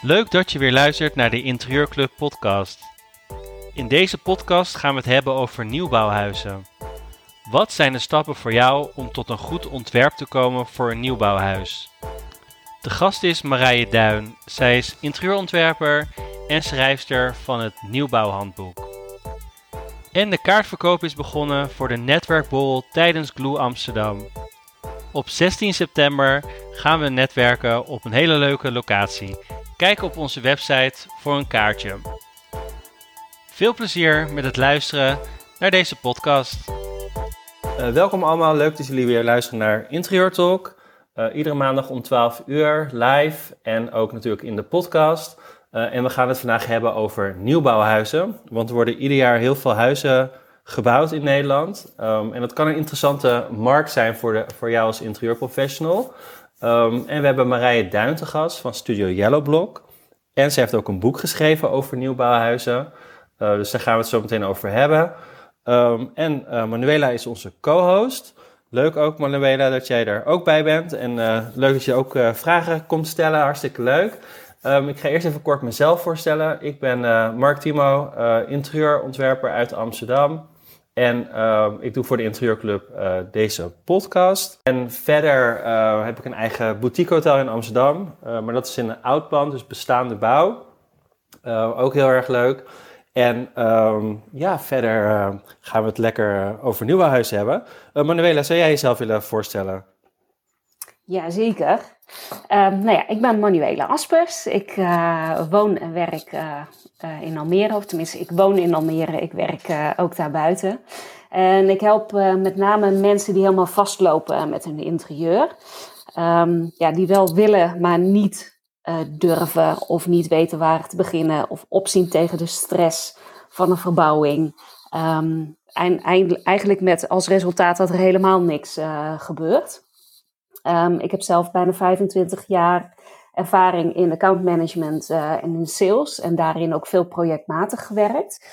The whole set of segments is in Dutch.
Leuk dat je weer luistert naar de Interieurclub podcast. In deze podcast gaan we het hebben over nieuwbouwhuizen. Wat zijn de stappen voor jou om tot een goed ontwerp te komen voor een nieuwbouwhuis? De gast is Marije Duin. Zij is interieurontwerper en schrijfster van het Nieuwbouwhandboek. En de kaartverkoop is begonnen voor de netwerkbol tijdens Glue Amsterdam. Op 16 september gaan we netwerken op een hele leuke locatie. Kijk op onze website voor een kaartje. Veel plezier met het luisteren naar deze podcast. Uh, welkom allemaal, leuk dat jullie weer luisteren naar Interieur Talk. Uh, iedere maandag om 12 uur live en ook natuurlijk in de podcast. Uh, en we gaan het vandaag hebben over nieuwbouwhuizen. Want er worden ieder jaar heel veel huizen gebouwd in Nederland. Um, en dat kan een interessante markt zijn voor, de, voor jou als interieurprofessional. Um, en we hebben Marije Duin van Studio Yellowblock. En ze heeft ook een boek geschreven over nieuwbouwhuizen. Uh, dus daar gaan we het zo meteen over hebben. Um, en uh, Manuela is onze co-host. Leuk ook, Manuela, dat jij er ook bij bent. En uh, leuk dat je ook vragen komt stellen. Hartstikke leuk. Um, ik ga eerst even kort mezelf voorstellen. Ik ben Mark Timo, interieurontwerper uit Amsterdam. En uh, ik doe voor de Interieurclub uh, deze podcast. En verder uh, heb ik een eigen boutique hotel in Amsterdam. maar dat is in een oud dus bestaande bouw. ook heel erg leuk. En um, ja, verder gaan we het lekker over nieuwbouwhuis hebben. Manuela, zou jij jezelf willen voorstellen? Ja, zeker. Um, nou ja, ik ben Manuela Aspers. Ik woon en werk uh, in Almere, of tenminste, ik woon in Almere, ik werk uh, ook daarbuiten. En ik help uh, met name mensen die helemaal vastlopen met hun interieur. Um, ja, die wel willen, maar niet durven of niet weten waar te beginnen of opzien tegen de stress van een verbouwing. Um, en eigenlijk met als resultaat dat er helemaal niks gebeurt. Um, ik heb zelf bijna 25 jaar ervaring in accountmanagement uh, en in sales en daarin ook veel projectmatig gewerkt.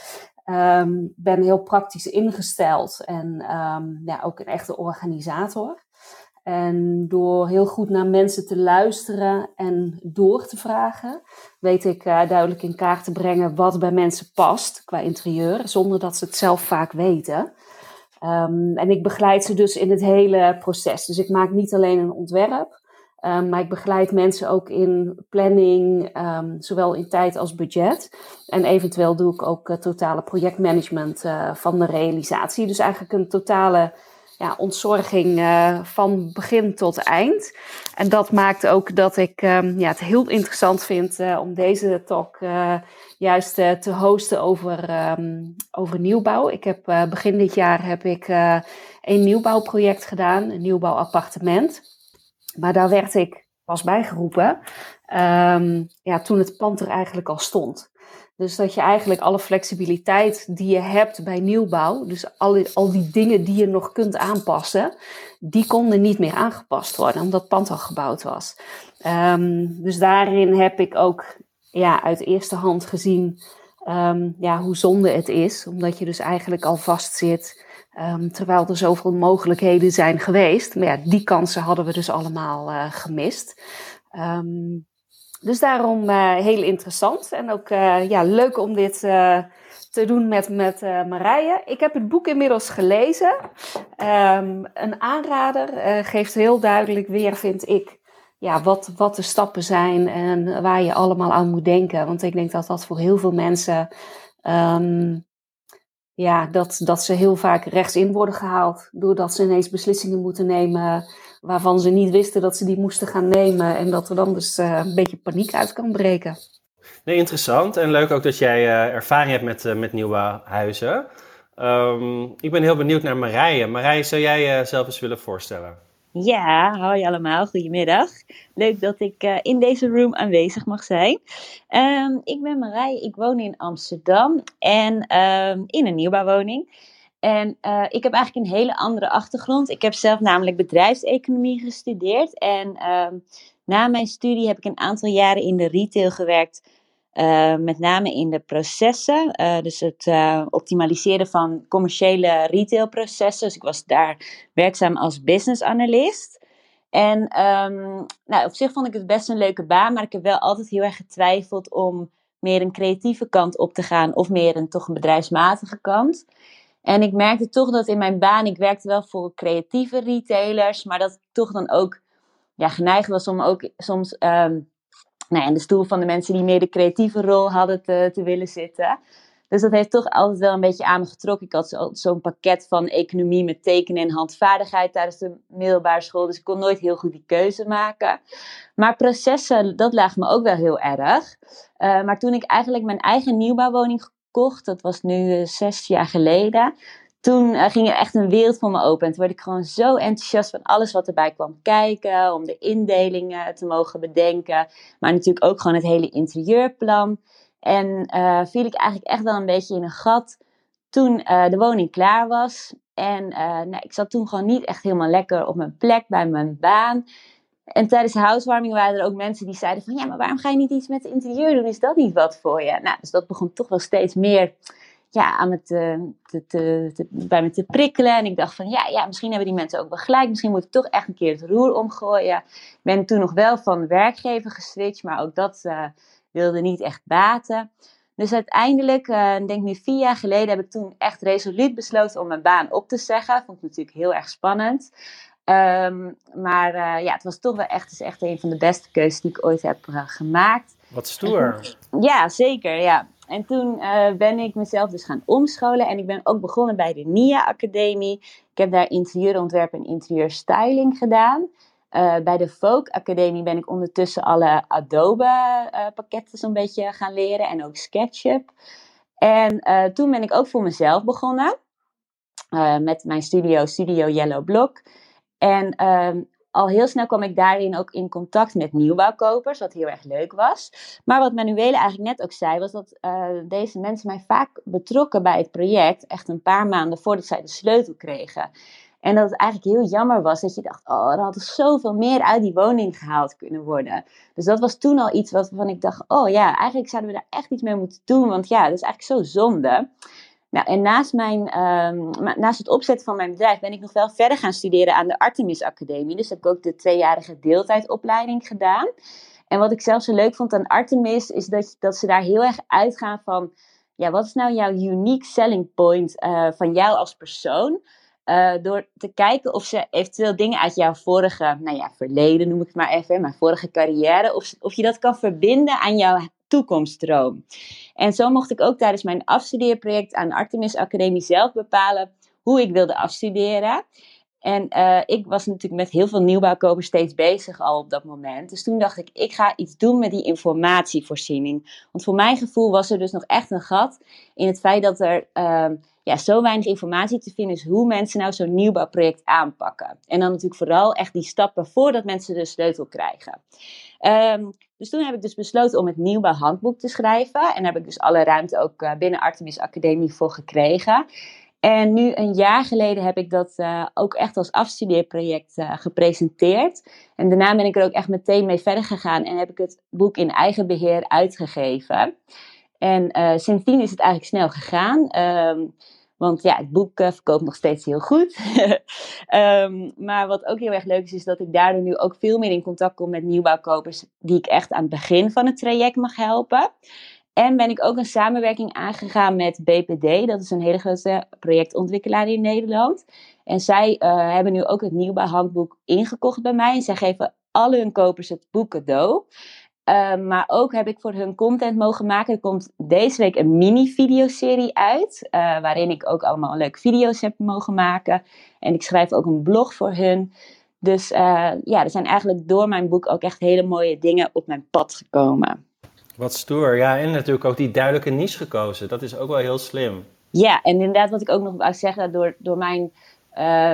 Um, ben heel praktisch ingesteld en um, ja, ook een echte organisator. En door heel goed naar mensen te luisteren en door te vragen, weet ik uh, duidelijk in kaart te brengen wat bij mensen past qua interieur, zonder dat ze het zelf vaak weten. Um, en ik begeleid ze dus in het hele proces. Dus ik maak niet alleen een ontwerp, Um, maar ik begeleid mensen ook in planning, um, zowel in tijd als budget. En eventueel doe ik ook uh, totale projectmanagement uh, van de realisatie. Dus eigenlijk een totale ja, ontzorging uh, van begin tot eind. En dat maakt ook dat ik um, ja, het heel interessant vind om deze talk juist te hosten over, over nieuwbouw. Ik heb begin dit jaar heb ik een nieuwbouwproject gedaan, een nieuwbouwappartement. Maar daar werd ik pas bijgeroepen um, ja, toen het pand er eigenlijk al stond. Dus dat je eigenlijk alle flexibiliteit die je hebt bij nieuwbouw, dus al, al die dingen die je nog kunt aanpassen, die konden niet meer aangepast worden, omdat het pand al gebouwd was. Um, dus daarin heb ik ook ja, uit eerste hand gezien um, ja, hoe zonde het is, omdat je dus eigenlijk al vastzit Um, terwijl er zoveel mogelijkheden zijn geweest. Maar ja, die kansen hadden we dus allemaal uh, gemist. Um, dus daarom uh, heel interessant. En ook uh, ja, leuk om dit te doen met, met Marije. Ik heb het boek inmiddels gelezen. Um, een aanrader geeft heel duidelijk weer, vind ik, ja, wat, wat de stappen zijn en waar je allemaal aan moet denken. Want ik denk dat dat voor heel veel mensen ja, dat, dat ze heel vaak rechtsin worden gehaald. Doordat ze ineens beslissingen moeten nemen waarvan ze niet wisten dat ze die moesten gaan nemen. En dat er dan dus uh, een beetje paniek uit kan breken. Nee, interessant. En leuk ook dat jij uh, ervaring hebt met, uh, met nieuwe huizen. Um, ik ben heel benieuwd naar Marije. Marije, zou jij jezelf eens willen voorstellen? Ja, hoi allemaal, goedemiddag. Leuk dat ik uh, in deze room aanwezig mag zijn. Um, ik ben Marij, ik woon in Amsterdam en um, in een nieuwbouwwoning. En uh, ik heb eigenlijk een hele andere achtergrond. Ik heb zelf namelijk bedrijfseconomie gestudeerd. En um, na mijn studie heb ik een aantal jaren in de retail gewerkt uh, met name in de processen, uh, dus het optimaliseren van commerciële retailprocessen. Dus ik was daar werkzaam als business analyst. En ehm, nou, op zich vond ik het best een leuke baan, maar ik heb wel altijd heel erg getwijfeld om meer een creatieve kant op te gaan of meer een toch een bedrijfsmatige kant. En ik merkte toch dat in mijn baan, ik werkte wel voor creatieve retailers, maar dat ik toch dan ook ja, geneigd was om ook soms um, nou, in de stoel van de mensen die meer de creatieve rol hadden te, willen zitten. Dus dat heeft toch altijd wel een beetje aan me getrokken. Ik had zo'n pakket van economie met tekenen en handvaardigheid tijdens de middelbare school. Dus ik kon nooit heel goed die keuze maken. Maar processen, dat lag me ook wel heel erg. Uh, maar toen ik eigenlijk mijn eigen nieuwbouwwoning dat was nu uh, zes jaar geleden. Toen uh, ging er echt een wereld voor me open. En toen werd ik gewoon zo enthousiast van alles wat erbij kwam kijken. Om de indelingen te mogen bedenken. Maar natuurlijk ook gewoon het hele interieurplan. En uh, viel ik eigenlijk echt wel een beetje in een gat toen de woning klaar was. En nou, ik zat toen gewoon niet echt helemaal lekker op mijn plek bij mijn baan. En tijdens de housewarming waren er ook mensen die zeiden van... ja, maar waarom ga je niet iets met het interieur doen? Is dat niet wat voor je? Nou, dus dat begon toch wel steeds meer ja, aan me te, bij me te prikkelen. En ik dacht van, ja, ja, misschien hebben die mensen ook wel gelijk. Misschien moet ik toch echt een keer het roer omgooien. Ik ben toen nog wel van werkgever geswitcht, maar ook dat wilde niet echt baten. Dus uiteindelijk, uh, denk nu vier jaar geleden, heb ik toen echt resoluut besloten om mijn baan op te zeggen. Vond ik natuurlijk heel erg spannend. Um, maar uh, ja, het was toch wel echt, is echt een van de beste keuzes die ik ooit heb uh, gemaakt. Wat stoer. ja, zeker. Ja. En toen ben ik mezelf dus gaan omscholen en ik ben ook begonnen bij de NIA Academie. Ik heb daar interieurontwerp en interieurstyling gedaan. Bij de Folk Academie ben ik ondertussen alle Adobe pakketten zo'n beetje gaan leren en ook SketchUp. En toen ben ik ook voor mezelf begonnen met mijn studio, Studio Yellow Block. En ehm, al heel snel kwam ik daarin ook in contact met nieuwbouwkopers, wat heel erg leuk was. Maar wat Manuele eigenlijk net ook zei, was dat deze mensen mij vaak betrokken bij het project, echt een paar maanden voordat zij de sleutel kregen. En dat het eigenlijk heel jammer was dat je dacht, oh, er had er zoveel meer uit die woning gehaald kunnen worden. Dus dat was toen al iets waarvan ik dacht, oh ja, eigenlijk zouden we daar echt iets mee moeten doen. Want ja, dat is eigenlijk zo zonde. Nou, en naast, mijn, um, naast het opzetten van mijn bedrijf ben ik nog wel verder gaan studeren aan de Artemis Academie. Dus heb ik ook de tweejarige deeltijdopleiding gedaan. En wat ik zelf zo leuk vond aan Artemis, is dat, dat ze daar heel erg uitgaan van, ja, wat is nou jouw unique selling point uh, van jou als persoon? Uh, door te kijken of ze eventueel dingen uit jouw vorige, nou ja, verleden noem ik het maar even, mijn vorige carrière, of, of je dat kan verbinden aan jouw toekomstdroom. En zo mocht ik ook tijdens mijn afstudeerproject aan Artemis Academie zelf bepalen hoe ik wilde afstuderen. En uh, ik was natuurlijk met heel veel nieuwbouwkopers steeds bezig al op dat moment. Dus toen dacht ik, ik ga iets doen met die informatievoorziening. Want voor mijn gevoel was er dus nog echt een gat in het feit dat er uh, ja, zo weinig informatie te vinden is hoe mensen nou zo'n nieuwbouwproject aanpakken. En dan natuurlijk vooral echt die stappen voordat mensen de sleutel krijgen. Um, dus toen heb ik dus besloten om het nieuwbouwhandboek te schrijven. En daar heb ik dus alle ruimte ook uh, binnen Artemis Academie voor gekregen. En nu een jaar geleden heb ik dat uh, ook echt als afstudeerproject uh, gepresenteerd. En daarna ben ik er ook echt meteen mee verder gegaan en heb ik het boek in eigen beheer uitgegeven. En sindsdien is het eigenlijk snel gegaan. Um, want ja, het boek uh, verkoopt nog steeds heel goed. um, maar wat ook heel erg leuk is, is dat ik daardoor nu ook veel meer in contact kom met nieuwbouwkopers die ik echt aan het begin van het traject mag helpen. En ben ik ook een samenwerking aangegaan met BPD. Dat is een hele grote projectontwikkelaar in Nederland. En zij uh, hebben nu ook het nieuwbouwhandboek ingekocht bij mij. En zij geven alle hun kopers het boek cadeau. Uh, maar ook heb ik voor hun content mogen maken. Er komt deze week een mini-videoserie uit. Uh, waarin ik ook allemaal leuke video's heb mogen maken. En ik schrijf ook een blog voor hun. Dus uh, ja, er zijn eigenlijk door mijn boek ook echt hele mooie dingen op mijn pad gekomen. Wat stoer, ja. En natuurlijk ook die duidelijke niche gekozen. Dat is ook wel heel slim. Ja, en inderdaad wat ik ook nog wou zeggen. Door, door mijn,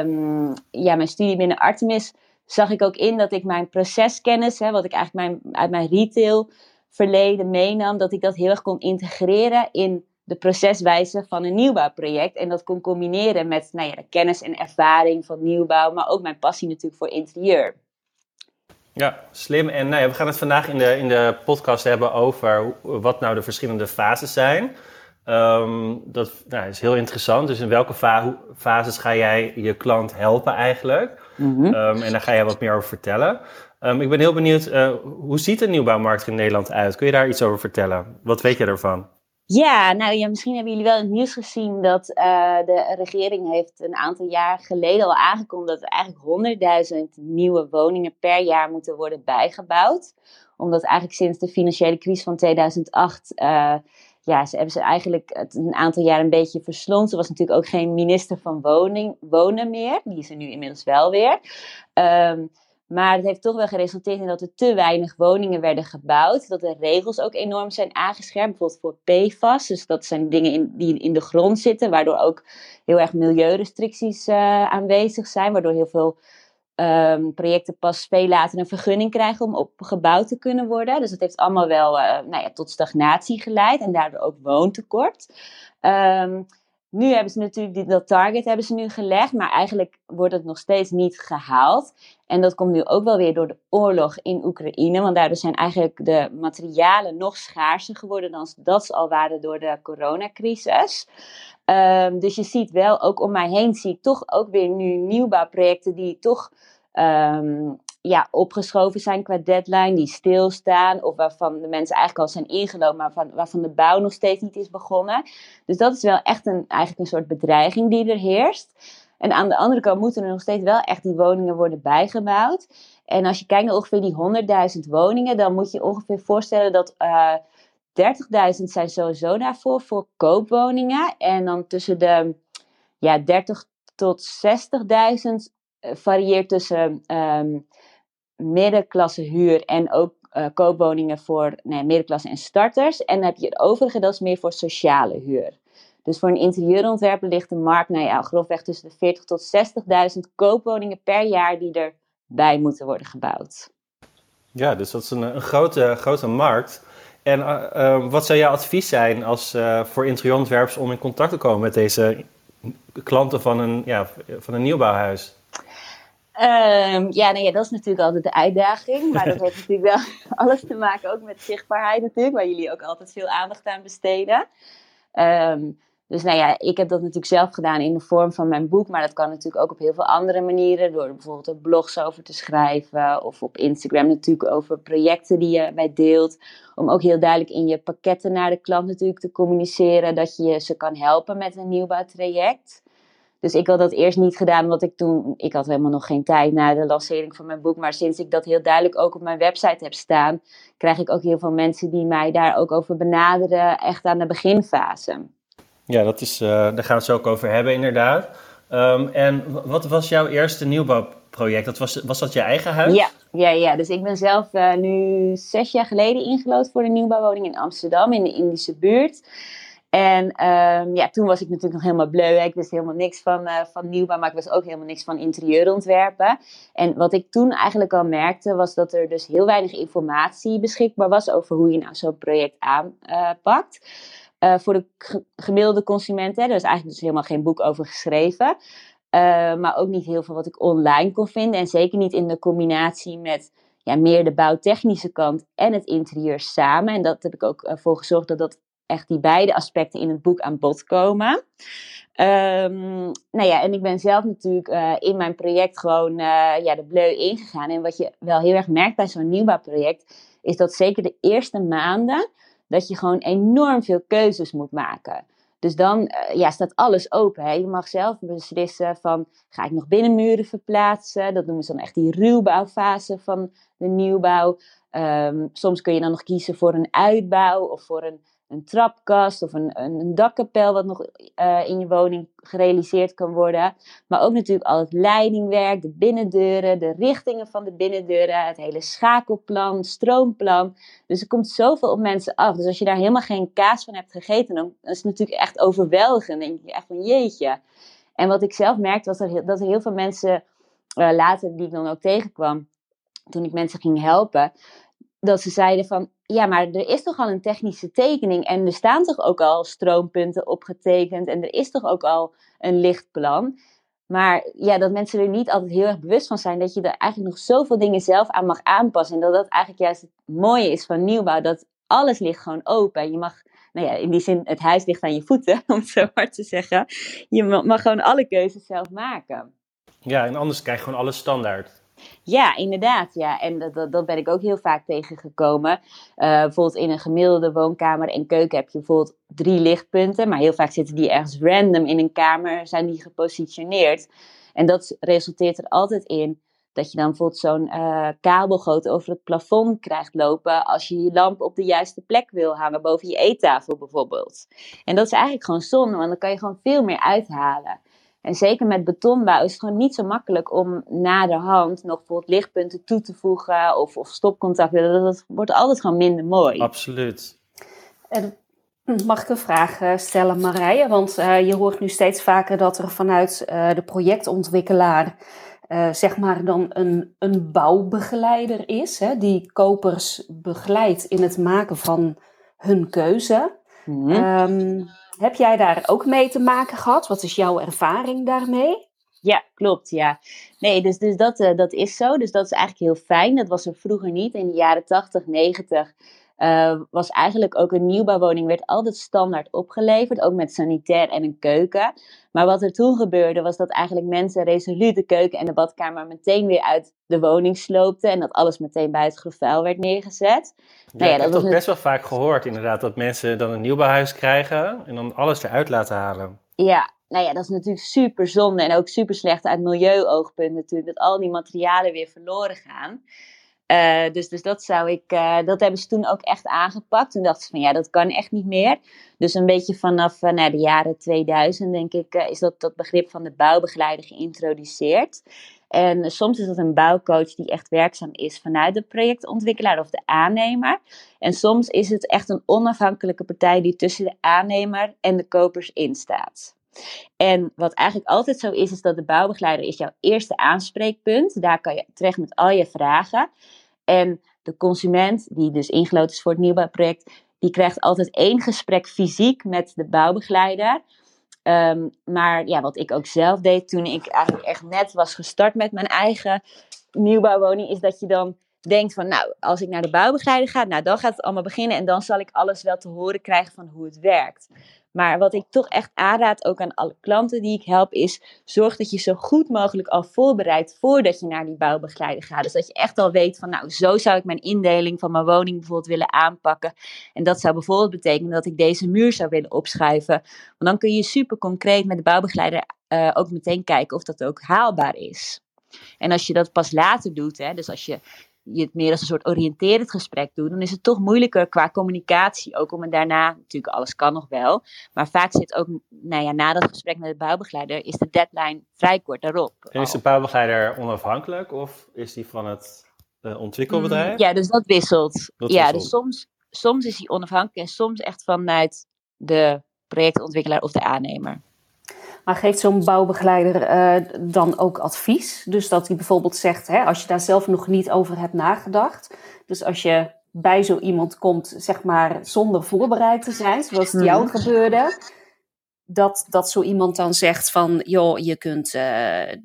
um, ja, mijn studie binnen Artemis zag ik ook in dat ik mijn proceskennis, hè, wat ik eigenlijk mijn, uit mijn retail verleden meenam, dat ik dat heel erg kon integreren in de proceswijze van een nieuwbouwproject. En dat kon combineren met nou ja, de kennis en ervaring van nieuwbouw, maar ook mijn passie natuurlijk voor interieur. Ja, slim. En nou ja, we gaan het vandaag in de, in de podcast hebben over wat nou de verschillende fases zijn. Um, dat nou, is heel interessant. Dus in welke fa fases ga jij je klant helpen eigenlijk? Mhm. Ehm, en daar ga je wat meer over vertellen. Ehm, ik ben heel benieuwd, uh, hoe ziet de nieuwbouwmarkt in Nederland uit? Kun je daar iets over vertellen? Wat weet je ervan? Ja, nou ja, misschien hebben jullie wel in het nieuws gezien dat uh, de regering heeft een aantal jaar geleden al aangekondigd dat er eigenlijk 100.000 nieuwe woningen per jaar moeten worden bijgebouwd. Omdat eigenlijk sinds de financiële crisis van 2008 uh, ja, ze hebben ze eigenlijk het een aantal jaar een beetje verslond. Er was natuurlijk ook geen minister van woning, wonen meer. Die is er nu inmiddels wel weer. Um, maar het heeft toch wel geresulteerd in dat er te weinig woningen werden gebouwd. Dat de regels ook enorm zijn aangescherpt. Bijvoorbeeld voor PFAS. Dus dat zijn dingen in, die in de grond zitten. Waardoor ook heel erg milieurestricties uh, aanwezig zijn. Waardoor heel veel um, projecten pas veel later een vergunning krijgen om opgebouwd te kunnen worden. Dus dat heeft allemaal wel uh, nou ja, tot stagnatie geleid. En daardoor ook woontekort. Um, nu hebben ze natuurlijk dat target hebben ze nu gelegd, maar eigenlijk wordt het nog steeds niet gehaald. En dat komt nu ook wel weer door de oorlog in Oekraïne, want daardoor zijn eigenlijk de materialen nog schaarser geworden dan dat ze al waren door de coronacrisis. Um, dus je ziet wel, ook om mij heen zie ik toch ook weer nu nieuwbouwprojecten die toch um, ja, opgeschoven zijn qua deadline, die stilstaan of waarvan de mensen eigenlijk al zijn ingelopen, maar van, waarvan de bouw nog steeds niet is begonnen. Dus dat is wel echt een, eigenlijk een soort bedreiging die er heerst. En aan de andere kant moeten er nog steeds wel echt die woningen worden bijgebouwd. En als je kijkt naar ongeveer die 100.000 woningen, dan moet je ongeveer voorstellen dat uh, eh, 30.000 zijn sowieso daarvoor, voor koopwoningen. En dan tussen de ja, 30 tot 60.000 uh, varieert tussen um, middenklasse huur en ook uh, koopwoningen voor middenklasse en starters. En dan heb je het overige, dat is meer voor sociale huur. Dus voor een interieurontwerper ligt de markt, nou ja, grofweg tussen de 40.000 tot 60.000 koopwoningen per jaar die erbij moeten worden gebouwd. Ja, dus dat is een, een grote, grote markt. En uh, uh, wat zou jouw advies zijn als, voor interieurontwerpers om in contact te komen met deze klanten van een, ja, van een nieuwbouwhuis? Um, ja, nee, ja, dat is natuurlijk altijd de uitdaging. Maar dat heeft natuurlijk wel alles te maken ook met zichtbaarheid natuurlijk. Waar jullie ook altijd veel aandacht aan besteden. Um, dus nou ja, ik heb dat natuurlijk zelf gedaan in de vorm van mijn boek. Maar dat kan natuurlijk ook op heel veel andere manieren. Door bijvoorbeeld er blogs over te schrijven. Of op Instagram natuurlijk over projecten die je bij deelt. Om ook heel duidelijk in je pakketten naar de klant natuurlijk te communiceren. Dat je ze kan helpen met een nieuwbouwtraject. Dus ik had dat eerst niet gedaan, omdat ik toen, ik had helemaal nog geen tijd na de lancering van mijn boek. Maar sinds ik dat heel duidelijk ook op mijn website heb staan, krijg ik ook heel veel mensen die mij daar ook over benaderen, echt aan de beginfase. Ja, dat is, uh, daar gaan we het zo ook over hebben, inderdaad. Um, en wat was jouw eerste nieuwbouwproject? Dat was, was dat je eigen huis? Ja, ja, ja. dus ik ben zelf uh, nu zes jaar geleden ingelood voor de nieuwbouwwoning in Amsterdam, in de Indische buurt. En um, ja, toen was ik natuurlijk nog helemaal bleu. Ik wist helemaal niks van, uh, van nieuwbouw, maar ik wist ook helemaal niks van interieurontwerpen. En wat ik toen eigenlijk al merkte, was dat er dus heel weinig informatie beschikbaar was over hoe je nou zo'n project aanpakt. Uh, voor de gemiddelde consument, er is eigenlijk dus helemaal geen boek over geschreven. Uh, maar ook niet heel veel wat ik online kon vinden. En zeker niet in de combinatie met ja, meer de bouwtechnische kant en het interieur samen. En dat heb ik ook voor gezorgd dat dat echt die beide aspecten in het boek aan bod komen. Um, nou ja, en ik ben zelf natuurlijk uh, in mijn project gewoon uh, ja, de bleu ingegaan. En wat je wel heel erg merkt bij zo'n nieuwbouwproject, is dat zeker de eerste maanden, dat je gewoon enorm veel keuzes moet maken. Dus dan uh, ja, staat alles open. Je mag zelf beslissen van, ga ik nog binnenmuren verplaatsen? Dat noemen ze dan echt die ruwbouwfase van de nieuwbouw. Um, soms kun je dan nog kiezen voor een uitbouw of voor een een trapkast of een, een dakkapel wat nog uh, in je woning gerealiseerd kan worden. Maar ook natuurlijk al het leidingwerk, de binnendeuren, de richtingen van de binnendeuren, het hele schakelplan, stroomplan. Dus er komt zoveel op mensen af. Dus als je daar helemaal geen kaas van hebt gegeten, dan is het natuurlijk echt overweldigend. Dan denk je echt van jeetje. En wat ik zelf merkte was dat er, dat er heel veel mensen uh, later, die ik dan ook tegenkwam, toen ik mensen ging helpen, dat ze zeiden van, ja, maar er is toch al een technische tekening en er staan toch ook al stroompunten opgetekend en er is toch ook al een lichtplan. Maar ja, dat mensen er niet altijd heel erg bewust van zijn dat je er eigenlijk nog zoveel dingen zelf aan mag aanpassen. En dat dat eigenlijk juist het mooie is van nieuwbouw, dat alles ligt gewoon open. Je mag, nou ja, in die zin, het huis ligt aan je voeten, om het zo hard te zeggen. Je mag gewoon alle keuzes zelf maken. Ja, en anders krijg je gewoon alles standaard. Ja, inderdaad. Ja. En dat, dat, ben ik ook heel vaak tegengekomen. Uh, bijvoorbeeld in een gemiddelde woonkamer en keuken heb je bijvoorbeeld drie lichtpunten. Maar heel vaak zitten die ergens random in een kamer, zijn die gepositioneerd. En dat resulteert er altijd in dat je dan bijvoorbeeld zo'n uh, kabelgoot over het plafond krijgt lopen als je je lamp op de juiste plek wil hangen, boven je eettafel bijvoorbeeld. En dat is eigenlijk gewoon zonde, want dan kan je gewoon veel meer uithalen. En zeker met betonbouw is het gewoon niet zo makkelijk om na de hand nog bijvoorbeeld lichtpunten toe te voegen of, of stopcontacten. Dat wordt altijd gewoon minder mooi. Absoluut. En mag ik een vraag eh, stellen, Marije? Want uh, je hoort nu steeds vaker dat er vanuit uh, de projectontwikkelaar zeg maar dan een, een bouwbegeleider is, hè, die kopers begeleidt in het maken van hun keuze. Mm -hmm. Heb jij daar ook mee te maken gehad? Wat is jouw ervaring daarmee? Ja, klopt, ja. Nee, dus, dus dat, uh, dat is zo. Dus dat is eigenlijk heel fijn. Dat was er vroeger niet. In de jaren 80, 90 uh, was eigenlijk ook een nieuwbouwwoning, werd altijd standaard opgeleverd, ook met sanitair en een keuken. Maar wat er toen gebeurde, was dat eigenlijk mensen resoluut de keuken en de badkamer meteen weer uit de woning sloopten en dat alles meteen bij het werd neergezet. Ja, nou ja, ik heb dat best wel vaak gehoord inderdaad, dat mensen dan een nieuwbouwhuis krijgen en dan alles eruit laten halen. Ja, nou ja, dat is natuurlijk super zonde en ook super slecht uit milieuoogpunt natuurlijk, dat al die materialen weer verloren gaan. Uh, dus, dus dat zou ik, uh, dat hebben ze toen ook echt aangepakt. Toen dachten ze van ja, dat kan echt niet meer. Dus een beetje vanaf uh, de jaren 2000, denk ik, is dat, dat begrip van de bouwbegeleider geïntroduceerd. En soms is dat een bouwcoach die echt werkzaam is vanuit de projectontwikkelaar of de aannemer. En soms is het echt een onafhankelijke partij die tussen de aannemer en de kopers instaat. En wat eigenlijk altijd zo is, is dat de bouwbegeleider is jouw eerste aanspreekpunt. Daar kan je terecht met al je vragen. En de consument, die dus ingeloten is voor het nieuwbouwproject, die krijgt altijd één gesprek fysiek met de bouwbegeleider. Um, maar ja, wat ik ook zelf deed toen ik eigenlijk echt net was gestart met mijn eigen nieuwbouwwoning, is dat je dan denkt van, nou, als ik naar de bouwbegeleider ga, nou, dan gaat het allemaal beginnen en dan zal ik alles wel te horen krijgen van hoe het werkt. Maar wat ik toch echt aanraad, ook aan alle klanten die ik help, is zorg dat je zo goed mogelijk al voorbereidt voordat je naar die bouwbegeleider gaat. Dus dat je echt al weet van, nou, zo zou ik mijn indeling van mijn woning bijvoorbeeld willen aanpakken. En dat zou bijvoorbeeld betekenen dat ik deze muur zou willen opschuiven. Want dan kun je super concreet met de bouwbegeleider uh, ook meteen kijken of dat ook haalbaar is. En als je dat pas later doet, hè, dus als je je het meer als een soort oriënterend gesprek doet, dan is het toch moeilijker qua communicatie. Ook om het daarna, natuurlijk alles kan nog wel, maar vaak zit ook, nou ja, na dat gesprek met de bouwbegeleider, is de deadline vrij kort daarop. En is de bouwbegeleider onafhankelijk of is die van het uh, ontwikkelbedrijf? ja, dus dat wisselt. ja, dus soms, soms is hij onafhankelijk en soms echt vanuit de projectontwikkelaar of de aannemer. Maar geeft zo'n bouwbegeleider uh, dan ook advies? Dus dat hij bijvoorbeeld zegt, hè, als je daar zelf nog niet over hebt nagedacht. Dus als je bij zo iemand komt, zeg maar, zonder voorbereid te zijn, zoals het jou mhm. gebeurde. Dat, dat zo iemand dan zegt van, joh, je kunt, uh,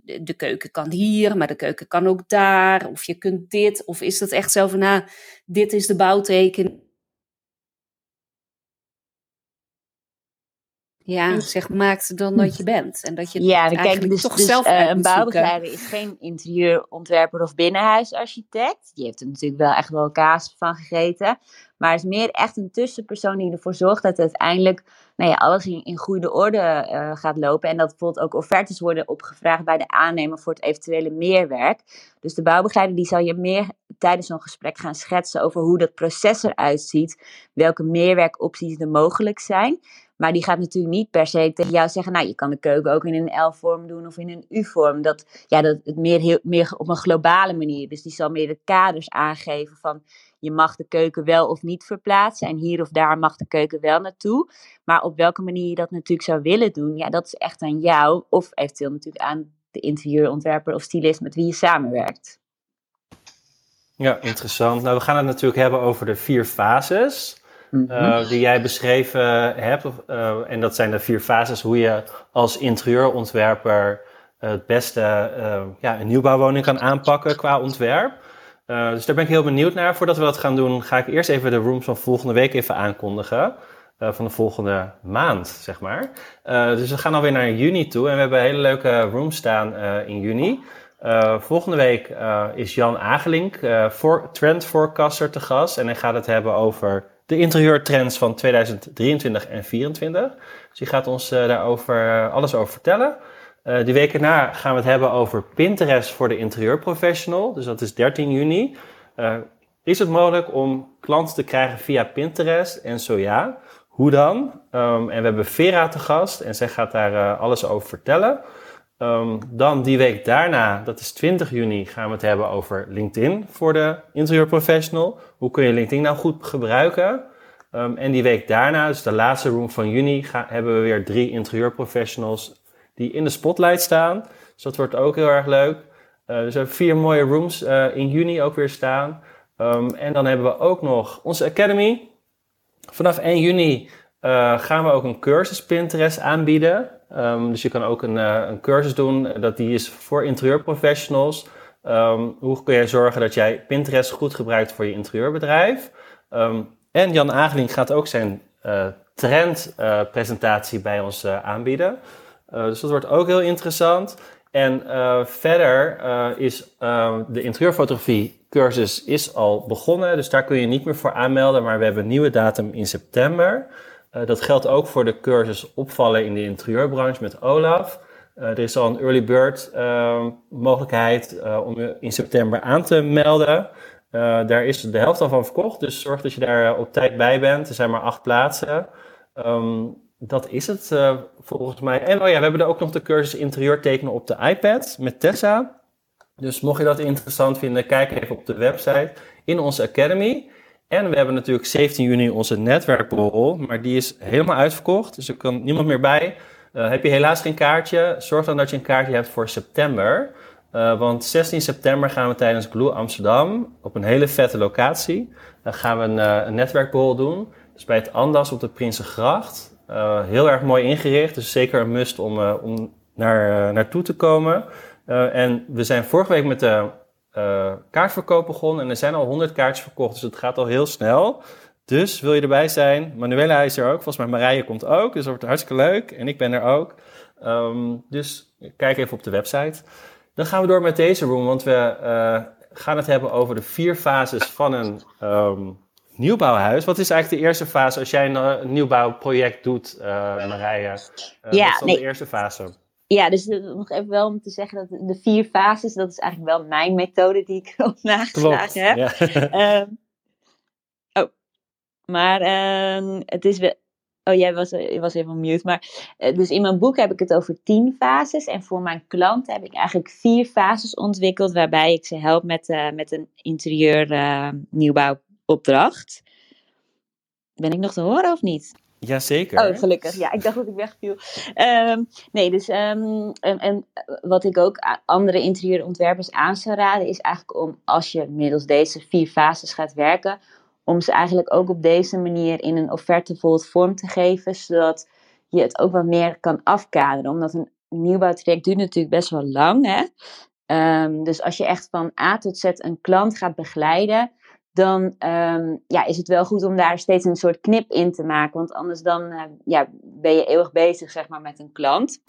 de keuken kan hier, maar de keuken kan ook daar. Of je kunt dit. Of is dat echt zo van, nou, dit is de bouwteken ja, zeg, maakt dan dat je bent. En dat je ja, kijk, dus, toch dus, zelf uh, Een bouwbegeleider is geen interieurontwerper of binnenhuisarchitect. Die heeft er natuurlijk wel echt wel kaas van gegeten. Maar is meer echt een tussenpersoon die ervoor zorgt dat uiteindelijk nou ja, alles in, in goede orde uh, gaat lopen. En dat bijvoorbeeld ook offertes worden opgevraagd bij de aannemer voor het eventuele meerwerk. Dus de bouwbegeleider die zal je meer tijdens zo'n gesprek gaan schetsen over hoe dat proces eruit ziet. Welke meerwerkopties er mogelijk zijn. Maar die gaat natuurlijk niet per se tegen jou zeggen, nou je kan de keuken ook in een L-vorm doen of in een U-vorm. Dat, ja, dat het meer, heel, meer op een globale manier. Dus die zal meer de kaders aangeven van je mag de keuken wel of niet verplaatsen. En hier of daar mag de keuken wel naartoe. Maar op welke manier je dat natuurlijk zou willen doen, ja, dat is echt aan jou. Of eventueel natuurlijk aan de interieurontwerper of stylist met wie je samenwerkt. Ja, interessant. Nou, we gaan het natuurlijk hebben over de vier fases. Uh, die jij beschreven hebt. Uh, en dat zijn de vier fases hoe je als interieurontwerper het beste ja, een nieuwbouwwoning kan aanpakken qua ontwerp. dus daar ben ik heel benieuwd naar. Voordat we dat gaan doen, ga ik eerst even de rooms van volgende week even aankondigen. van de volgende maand, zeg maar. dus we gaan alweer naar juni toe en we hebben hele leuke rooms staan in juni. volgende week is Jan Agelink, forecaster, te gast. En hij gaat het hebben over de interieurtrends van 2023 en 2024. Dus die gaat ons daarover alles over vertellen. Uh, die week erna gaan we het hebben over Pinterest voor de interieurprofessional. Dus dat is 13 juni. Is het mogelijk om klanten te krijgen via Pinterest? En zo ja, hoe dan? Um, en we hebben Vera te gast en zij gaat daar alles over vertellen. Um, dan die week daarna, dat is 20 juni, gaan we het hebben over LinkedIn voor de interieurprofessional. Hoe kun je LinkedIn nou goed gebruiken? Um, en die week daarna, dus de laatste room van juni, hebben we weer drie interieurprofessionals die in de spotlight staan. Dus dat wordt ook heel erg leuk. Uh, dus we hebben vier mooie rooms uh, in juni ook weer staan. Um, en dan hebben we ook nog onze Academy. Vanaf 1 juni uh, gaan we ook een cursus Pinterest aanbieden. Um, dus je kan ook een, een, cursus doen. Dat die is voor interieurprofessionals. Um, hoe kun jij zorgen dat jij Pinterest goed gebruikt voor je interieurbedrijf? en Jan Ageling gaat ook zijn trendpresentatie bij ons aanbieden. Dus dat wordt ook heel interessant. En verder is de interieurfotografie cursus is al begonnen. Dus daar kun je niet meer voor aanmelden. Maar we hebben een nieuwe datum in september. Dat geldt ook voor de cursus opvallen in de interieurbranche met Olaf. er is al een early bird mogelijkheid om je in september aan te melden. daar is de helft al van verkocht. Dus zorg dat je daar op tijd bij bent. Er zijn maar acht plaatsen. Um, dat is het volgens mij. En oh ja, we hebben er ook nog de cursus interieur tekenen op de iPad met Tessa. Dus mocht je dat interessant vinden, kijk even op de website in onze Academy. En we hebben natuurlijk 17 juni onze netwerkborrel, maar die is helemaal uitverkocht. Dus er kan niemand meer bij. Uh, heb je helaas geen kaartje, zorg dan dat je een kaartje hebt voor september. Uh, want 16 september gaan we tijdens Glue Amsterdam op een hele vette locatie. Gaan we een, uh, een netwerkborrel doen. Dus bij het Andas op de Prinsengracht. Heel erg mooi ingericht, dus zeker een must om, om naar, naartoe te komen. en we zijn vorige week met de kaartverkoop begonnen en er zijn al 100 kaartjes verkocht, dus het gaat al heel snel. Dus wil je erbij zijn? Manuela is er ook, volgens mij Marije komt ook, dus dat wordt hartstikke leuk. En ik ben er ook. Um, dus kijk even op de website. Dan gaan we door met deze room, want we gaan het hebben over de vier fases van een um, nieuwbouwhuis. Wat is eigenlijk de eerste fase als jij een, eh, nieuwbouwproject doet, uh, Marije? Uh, ja, wat is dan de eerste fase? Ja, dus nog even wel om te zeggen dat de vier fases, dat is eigenlijk wel mijn methode die ik erop nageslagen heb. Ja. uh, oh, maar uh, het is wel. Oh, jij was, was even mute. Maar, dus in mijn boek heb ik het over tien fases. En voor mijn klanten heb ik eigenlijk vier fases ontwikkeld. Waarbij ik ze help met, met een interieur nieuwbouw opdracht. Ben ik nog te horen of niet? Jazeker. Oh, gelukkig. Ja, ik dacht dat ik wegviel. Um, nee, dus um, en, en, wat ik ook andere interieurontwerpers aan zou raden, is eigenlijk om als je middels deze vier fases gaat werken, om ze eigenlijk ook op deze manier in een offerte vorm te geven, zodat je het ook wat meer kan afkaderen. Omdat een nieuwbouwtraject duurt natuurlijk best wel lang. Hè? Um, dus als je echt van A tot Z een klant gaat begeleiden, dan um, ja, is het wel goed om daar steeds een soort knip in te maken. Want anders dan uh, ja, ben je eeuwig bezig zeg maar, met een klant.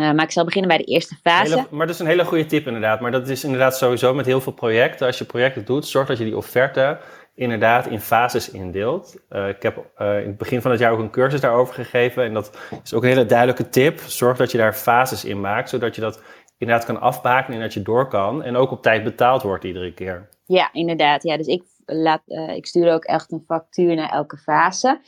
Uh, maar ik zal beginnen bij de eerste fase. Hele, maar dat is een hele goede tip inderdaad. Maar dat is inderdaad sowieso met heel veel projecten. Als je projecten doet, zorg dat je die offerte inderdaad in fases indeelt. Uh, ik heb in het begin van het jaar ook een cursus daarover gegeven. En dat is ook een hele duidelijke tip. Zorg dat je daar fases in maakt, zodat je dat inderdaad kan afbaken en dat je door kan. En ook op tijd betaald wordt iedere keer. Ja, inderdaad. Ja, dus ik, laat, uh, ik stuur ook echt een factuur naar elke fase.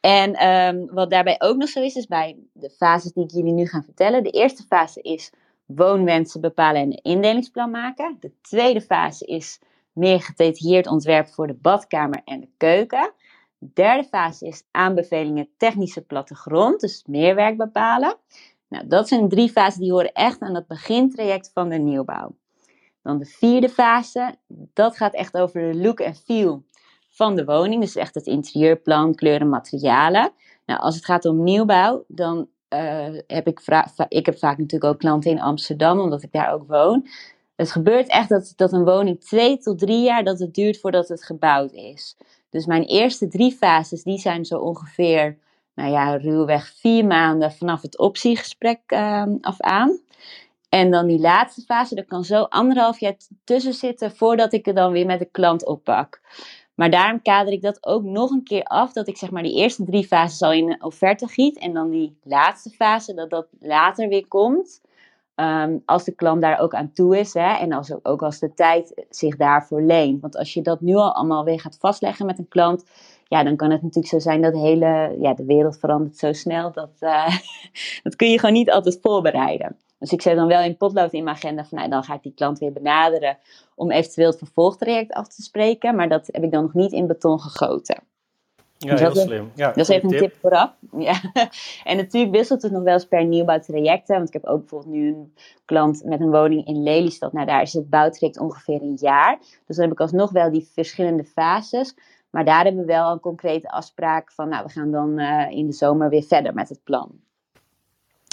En um, wat daarbij ook nog zo is, is bij de fases die ik jullie nu ga vertellen. De eerste fase is woonwensen bepalen en een indelingsplan maken. De tweede fase is meer gedetailleerd ontwerp voor de badkamer en de keuken. De derde fase is aanbevelingen technische plattegrond, dus meer werk bepalen. Nou, dat zijn drie fases die horen echt aan het begintraject van de nieuwbouw. Dan de vierde fase, dat gaat echt over de look en feel van de woning. Dus echt het interieurplan, kleuren, materialen. Nou, als het gaat om nieuwbouw, dan uh, heb ik, ik heb vaak natuurlijk ook klanten in Amsterdam, omdat ik daar ook woon. het gebeurt echt dat, dat een woning twee tot drie jaar dat het duurt voordat het gebouwd is. Dus mijn eerste drie fases, die zijn zo ongeveer, nou ja, ruwweg vier maanden vanaf het optiegesprek uh, af aan. En dan die laatste fase, er kan zo anderhalf jaar tussen zitten voordat ik het dan weer met de klant oppak. Maar daarom kader ik dat ook nog een keer af, dat ik zeg maar die eerste drie fases al in een offerte giet. En dan die laatste fase, dat dat later weer komt. Ehm, als de klant daar ook aan toe is. Hè, en als, ook als de tijd zich daarvoor leent. Want als je dat nu al allemaal weer gaat vastleggen met een klant. Ja, dan kan het natuurlijk zo zijn dat hele ja, de wereld verandert zo snel. Dat, uh, dat kun je gewoon niet altijd voorbereiden. Dus ik zet dan wel in potlood in mijn agenda van nou, dan ga ik die klant weer benaderen om eventueel het vervolgtraject af te spreken. Maar dat heb ik dan nog niet in beton gegoten. Ja, dus heel slim. Ja, dat is even een tip, vooraf. Ja. En natuurlijk wisselt het nog wel eens per nieuwbouwtrajecten. Want ik heb ook bijvoorbeeld nu een klant met een woning in Lelystad. Nou, daar is het bouwtraject ongeveer een jaar. Dus dan heb ik alsnog wel die verschillende fases. Maar daar hebben we wel een concrete afspraak van, nou, we gaan dan uh, in de zomer weer verder met het plan.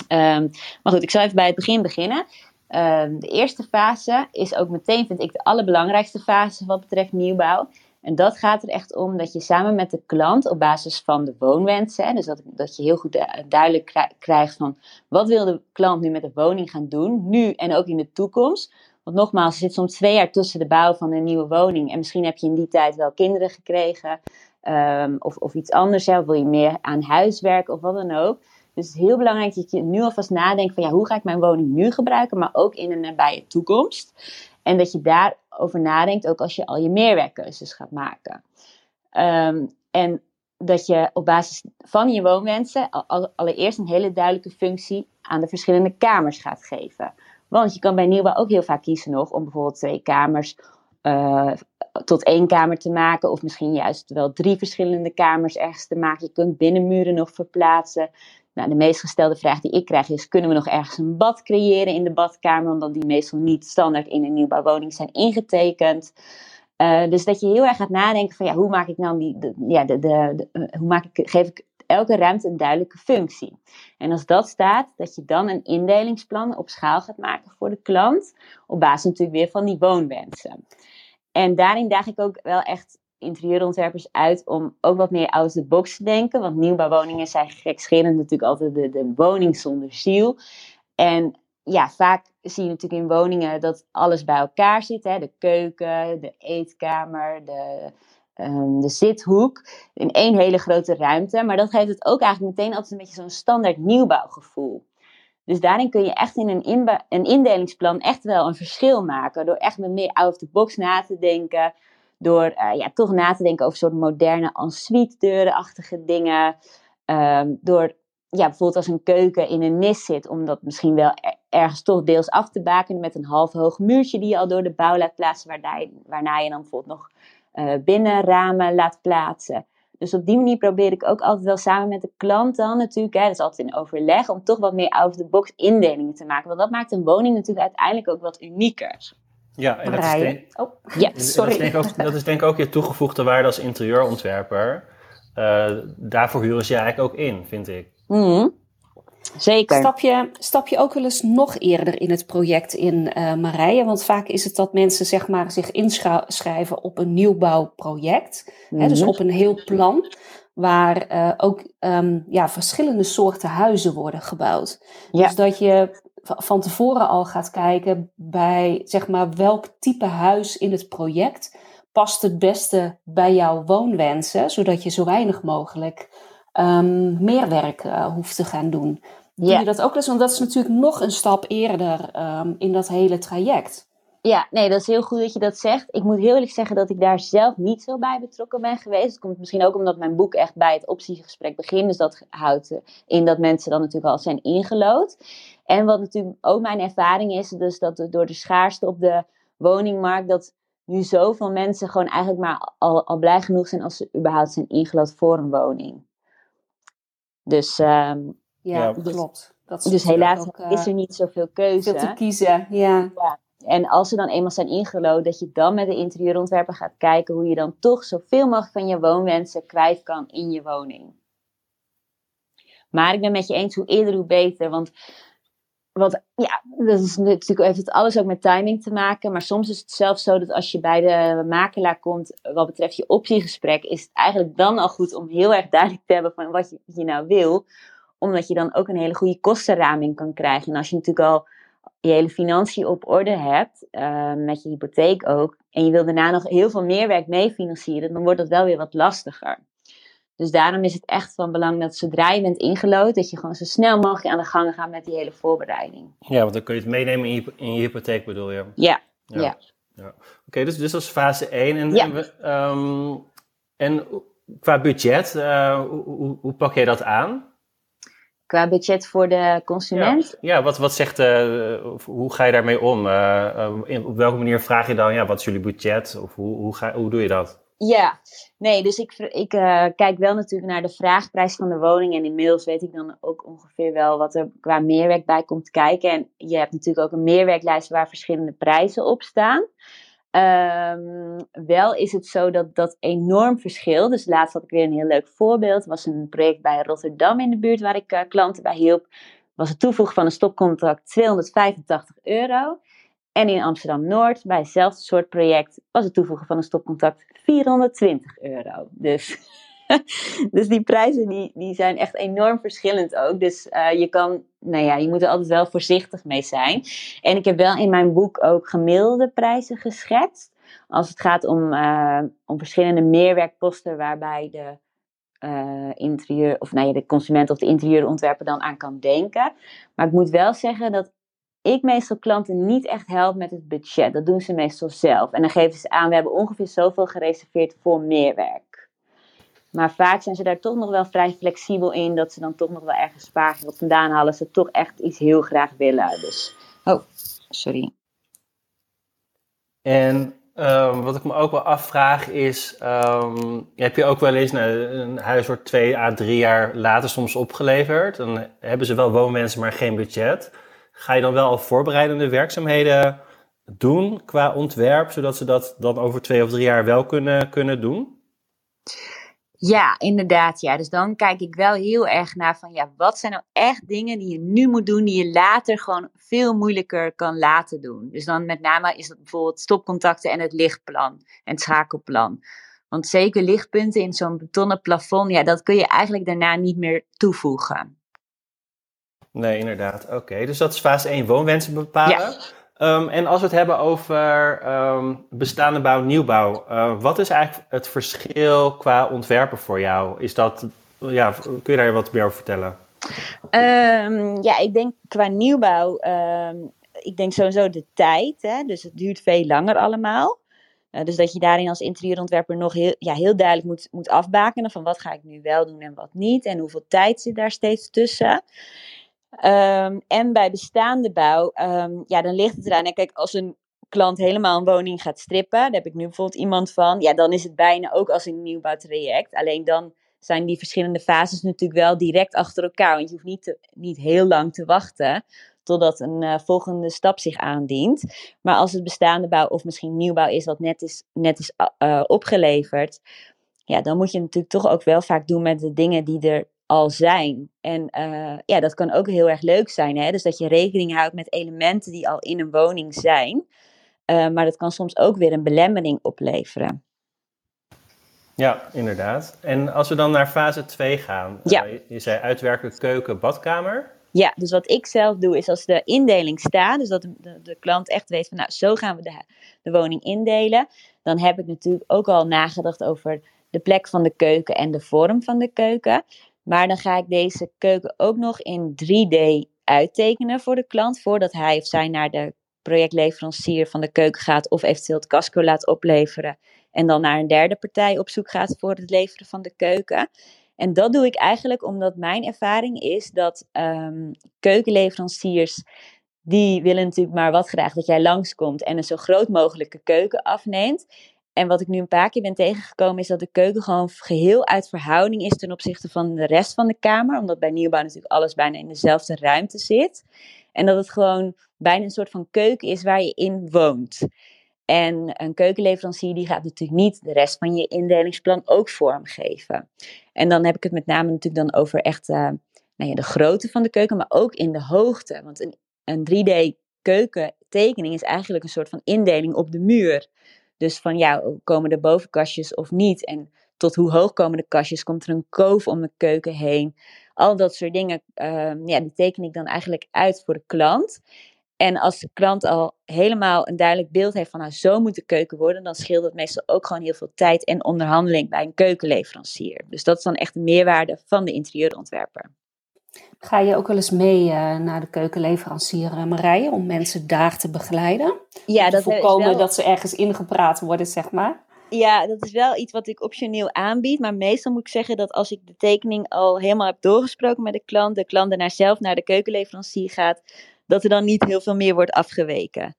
Um, maar goed, ik zal even bij het begin beginnen. Um, de eerste fase is ook meteen, vind ik, de allerbelangrijkste fase wat betreft nieuwbouw. En dat gaat er echt om dat je samen met de klant op basis van de woonwensen, dus dat, dat je heel goed duidelijk krijgt van wat wil de klant nu met de woning gaan doen, nu en ook in de toekomst. Want nogmaals, er zit soms twee jaar tussen de bouw van een nieuwe woning en misschien heb je in die tijd wel kinderen gekregen um, of, of iets anders, hè, of wil je meer aan huiswerk of wat dan ook. Dus het is heel belangrijk dat je nu alvast nadenkt van ja, hoe ga ik mijn woning nu gebruiken, maar ook in een nabije toekomst. En dat je daarover nadenkt, ook als je al je meerwerkkeuzes gaat maken. Um, en dat je op basis van je woonwensen allereerst een hele duidelijke functie aan de verschillende kamers gaat geven. Want je kan bij nieuwbouw ook heel vaak kiezen nog om bijvoorbeeld twee kamers uh, tot één kamer te maken. Of misschien juist wel drie verschillende kamers ergens te maken. Je kunt binnenmuren nog verplaatsen. Nou, de meest gestelde vraag die ik krijg is: kunnen we nog ergens een bad creëren in de badkamer? Omdat die meestal niet standaard in een nieuwbouwwoning zijn ingetekend. Uh, dus dat je heel erg gaat nadenken van ja, hoe maak ik nou die, ja, de, de, hoe maak ik, geef ik elke ruimte een duidelijke functie. En als dat staat, dat je dan een indelingsplan op schaal gaat maken voor de klant, op basis natuurlijk weer van die woonwensen. En daarin daag ik ook wel echt interieurontwerpers uit om ook wat meer out of the box te denken. Want nieuwbouwwoningen zijn gekscherend natuurlijk altijd de, de woning zonder ziel. En ja, vaak zie je natuurlijk in woningen dat alles bij elkaar zit. Hè? De keuken, de eetkamer, de, um, de zithoek. In één hele grote ruimte. Maar dat geeft het ook eigenlijk meteen altijd een beetje zo'n standaard nieuwbouwgevoel. Dus daarin kun je echt in een, een indelingsplan echt wel een verschil maken. Door echt meer out of the box na te denken. Door uh, ja, toch na te denken over soort moderne ensuite deurenachtige dingen. Um, door ja, bijvoorbeeld als een keuken in een nis zit, om dat misschien wel ergens toch deels af te bakenen met een half hoog muurtje die je al door de bouw laat plaatsen, waarna je, dan bijvoorbeeld nog uh, binnenramen laat plaatsen. Dus op die manier probeer ik ook altijd wel samen met de klant dan natuurlijk, hè, dat is altijd in overleg, om toch wat meer out-of-the-box indelingen te maken. Want dat maakt een woning natuurlijk uiteindelijk ook wat unieker. Ja, en dat is, denk, oh, ja, sorry. Dat is, ook, dat is denk ik ook je toegevoegde waarde als interieurontwerper. Uh, daarvoor huren ze je eigenlijk ook in, vind ik. Mm, zeker. Stap je, stap je ook wel eens nog eerder in het project in, uh, Marije? Want vaak is het dat mensen zeg maar, zich inschrijven op een nieuwbouwproject. Mm. Hè, dus op een heel plan. Waar uh, ook um, ja, verschillende soorten huizen worden gebouwd. Ja. Dus dat je van tevoren al gaat kijken bij zeg maar, welk type huis in het project past het beste bij jouw woonwensen, zodat je zo weinig mogelijk um, meer werk uh, hoeft te gaan doen. Doe je dat ook eens? Want dat is natuurlijk nog een stap eerder um, in dat hele traject. Ja, nee, dat is heel goed dat je dat zegt. Ik moet heel eerlijk zeggen dat ik daar zelf niet zo bij betrokken ben geweest. Dat komt misschien ook omdat mijn boek echt bij het optiegesprek begint. Dus dat houdt in dat mensen dan natuurlijk al zijn ingelood. En wat natuurlijk ook mijn ervaring is, dus dat door de schaarste op de woningmarkt, dat nu zoveel mensen gewoon eigenlijk maar al, al blij genoeg zijn als ze überhaupt zijn ingelood voor een woning. Dus, um, ja, dus, klopt. Dat dus helaas is er eh, niet zoveel keuze. Veel te kiezen, ja. ja. En als ze dan eenmaal zijn ingelood, dat je dan met de interieurontwerper gaat kijken hoe je dan toch zoveel mogelijk van je woonwensen kwijt kan in je woning. Maar ik ben met je eens, hoe eerder hoe beter. Want wat, ja, dat is natuurlijk, heeft het alles ook met timing te maken. Maar soms is het zelfs zo dat als je bij de makelaar komt, wat betreft je optiegesprek, is het eigenlijk dan al goed om heel erg duidelijk te hebben van wat je, nou wil. Omdat je dan ook een hele goede kostenraming kan krijgen. En als je natuurlijk al je hele financiën op orde hebt, uh, met je hypotheek ook, en je wil daarna nog heel veel meer werk mee financieren, dan wordt dat wel weer wat lastiger. Dus daarom is het echt van belang dat zodra je bent ingelood, dat je gewoon zo snel mogelijk aan de gang gaat met die hele voorbereiding. Ja, want dan kun je het meenemen in je, in je hypotheek, bedoel je? Ja. Ja. ja. ja. Oké, dus, dus dat is fase 1. En, ja. en, um, en qua budget, uh, hoe, hoe, hoe, pak jij dat aan? Qua budget voor de consument? Ja, ja wat, wat zegt, uh, hoe ga je daarmee om? Uh, in, op welke manier vraag je dan, ja, wat is jullie budget? Of hoe, hoe, ga, hoe doe je dat? Ja, nee, dus ik, ik uh, kijk wel natuurlijk naar de vraagprijs van de woning. En inmiddels weet ik dan ook ongeveer wel wat er qua meerwerk bij komt kijken. En je hebt natuurlijk ook een meerwerklijst waar verschillende prijzen op staan. Um, wel is het zo dat dat enorm verschilt. Dus laatst had ik weer een heel leuk voorbeeld. Het was een project bij Rotterdam in de buurt waar ik uh, klanten bij hielp. Was het toevoegen van een stopcontract 285 euro. En in Amsterdam Noord, bij hetzelfde soort project, was het toevoegen van een stopcontact 420 euro. Dus, dus die prijzen die, die zijn echt enorm verschillend ook. Dus uh, je kan, nou ja, je moet er altijd wel voorzichtig mee zijn. En ik heb wel in mijn boek ook gemiddelde prijzen geschetst. Als het gaat om, uh, om verschillende meerwerkposten waarbij de uh, interieur, of nou de consument of de interieurontwerper dan aan kan denken. Maar ik moet wel zeggen dat ik meestal klanten niet echt help met het budget. Dat doen ze meestal zelf. En dan geven ze aan, we hebben ongeveer zoveel gereserveerd voor meerwerk. Maar vaak zijn ze daar toch nog wel vrij flexibel in. Dat ze dan toch nog wel ergens spaargeld vandaan halen. Ze toch echt iets heel graag willen. Dus, oh, sorry. En um, wat ik me ook wel afvraag is, um, heb je ook wel eens nou, een huis wordt twee à drie jaar later soms opgeleverd. Dan hebben ze wel woonwensen, maar geen budget. Ga je dan wel al voorbereidende werkzaamheden doen qua ontwerp, zodat ze dat dan over twee of drie jaar wel kunnen, kunnen doen? Ja, inderdaad. Ja. Dus dan kijk ik wel heel erg naar van ja, wat zijn nou echt dingen die je nu moet doen, die je later gewoon veel moeilijker kan laten doen. Dus dan met name is dat bijvoorbeeld stopcontacten en het lichtplan en het schakelplan. Want zeker lichtpunten in zo'n betonnen plafond, ja, dat kun je eigenlijk daarna niet meer toevoegen. Nee, inderdaad. Oké, dus dat is fase 1, woonwensen bepalen. Ja. Um, en als we het hebben over um, bestaande bouw, nieuwbouw, uh, wat is eigenlijk het verschil qua ontwerpen voor jou? Is dat, ja, kun je daar wat meer over vertellen? Um, ja, ik denk qua nieuwbouw, ik denk sowieso de tijd. Hè? Dus het duurt veel langer allemaal. Uh, dus dat je daarin als interieurontwerper nog heel, ja, heel duidelijk moet, moet afbakenen van wat ga ik nu wel doen en wat niet. En hoeveel tijd zit daar steeds tussen. Um, en bij bestaande bouw, um, ja, dan ligt het eraan. Kijk, als een klant helemaal een woning gaat strippen, daar heb ik nu bijvoorbeeld iemand van, ja, dan is het bijna ook als een nieuwbouwtraject. Alleen dan zijn die verschillende fases natuurlijk wel direct achter elkaar. Want je hoeft niet, te, niet heel lang te wachten totdat een uh, volgende stap zich aandient. Maar als het bestaande bouw of misschien nieuwbouw is wat net is, net is uh, opgeleverd, ja, dan moet je natuurlijk toch ook wel vaak doen met de dingen die er al zijn. En uh, ja, dat kan ook heel erg leuk zijn. Hè? Dus dat je rekening houdt met elementen die al in een woning zijn. Uh, maar dat kan soms ook weer een belemmering opleveren. Ja, inderdaad. En als we dan naar fase 2 gaan. Ja. Uh, je zei uitwerken keuken, badkamer. Ja, dus wat ik zelf doe is als de indeling staat, dus dat de, de, klant echt weet van nou zo gaan we de, de woning indelen. Dan heb ik natuurlijk ook al nagedacht over de plek van de keuken en de vorm van de keuken. Maar dan ga ik deze keuken ook nog in 3D uittekenen voor de klant, voordat hij of zij naar de projectleverancier van de keuken gaat of eventueel het casco laat opleveren en dan naar een derde partij op zoek gaat voor het leveren van de keuken. En dat doe ik eigenlijk omdat mijn ervaring is dat um, keukenleveranciers die willen natuurlijk maar wat graag dat jij langskomt en een zo groot mogelijke keuken afneemt. En wat ik nu een paar keer ben tegengekomen is dat de keuken gewoon geheel uit verhouding is ten opzichte van de rest van de kamer. Omdat bij nieuwbouw natuurlijk alles bijna in dezelfde ruimte zit. En dat het gewoon bijna een soort van keuken is waar je in woont. En een keukenleverancier die gaat natuurlijk niet de rest van je indelingsplan ook vormgeven. En dan heb ik het met name natuurlijk dan over echt uh, nou ja, de grootte van de keuken, maar ook in de hoogte. Want een een 3D-keukentekening is eigenlijk een soort van indeling op de muur. Dus van ja, komen er bovenkastjes of niet? En tot hoe hoog komen de kastjes? Komt er een koof om de keuken heen? Al dat soort dingen, ehm, ja, die teken ik dan eigenlijk uit voor de klant. En als de klant al helemaal een duidelijk beeld heeft van nou, zo moet de keuken worden, dan scheelt het meestal ook gewoon heel veel tijd en onderhandeling bij een keukenleverancier. Dus dat is dan echt de meerwaarde van de interieurontwerper. Ga je ook wel eens mee uh, naar de keukenleverancier, uh, Marije, om mensen daar te begeleiden? Ja, om te dat voorkomen wel... dat ze ergens ingepraat worden, zeg maar. Ja, dat is wel iets wat ik optioneel aanbied. Maar meestal moet ik zeggen dat als ik de tekening al helemaal heb doorgesproken met de klant, de klant daarna zelf naar de keukenleverancier gaat, dat er dan niet heel veel meer wordt afgeweken.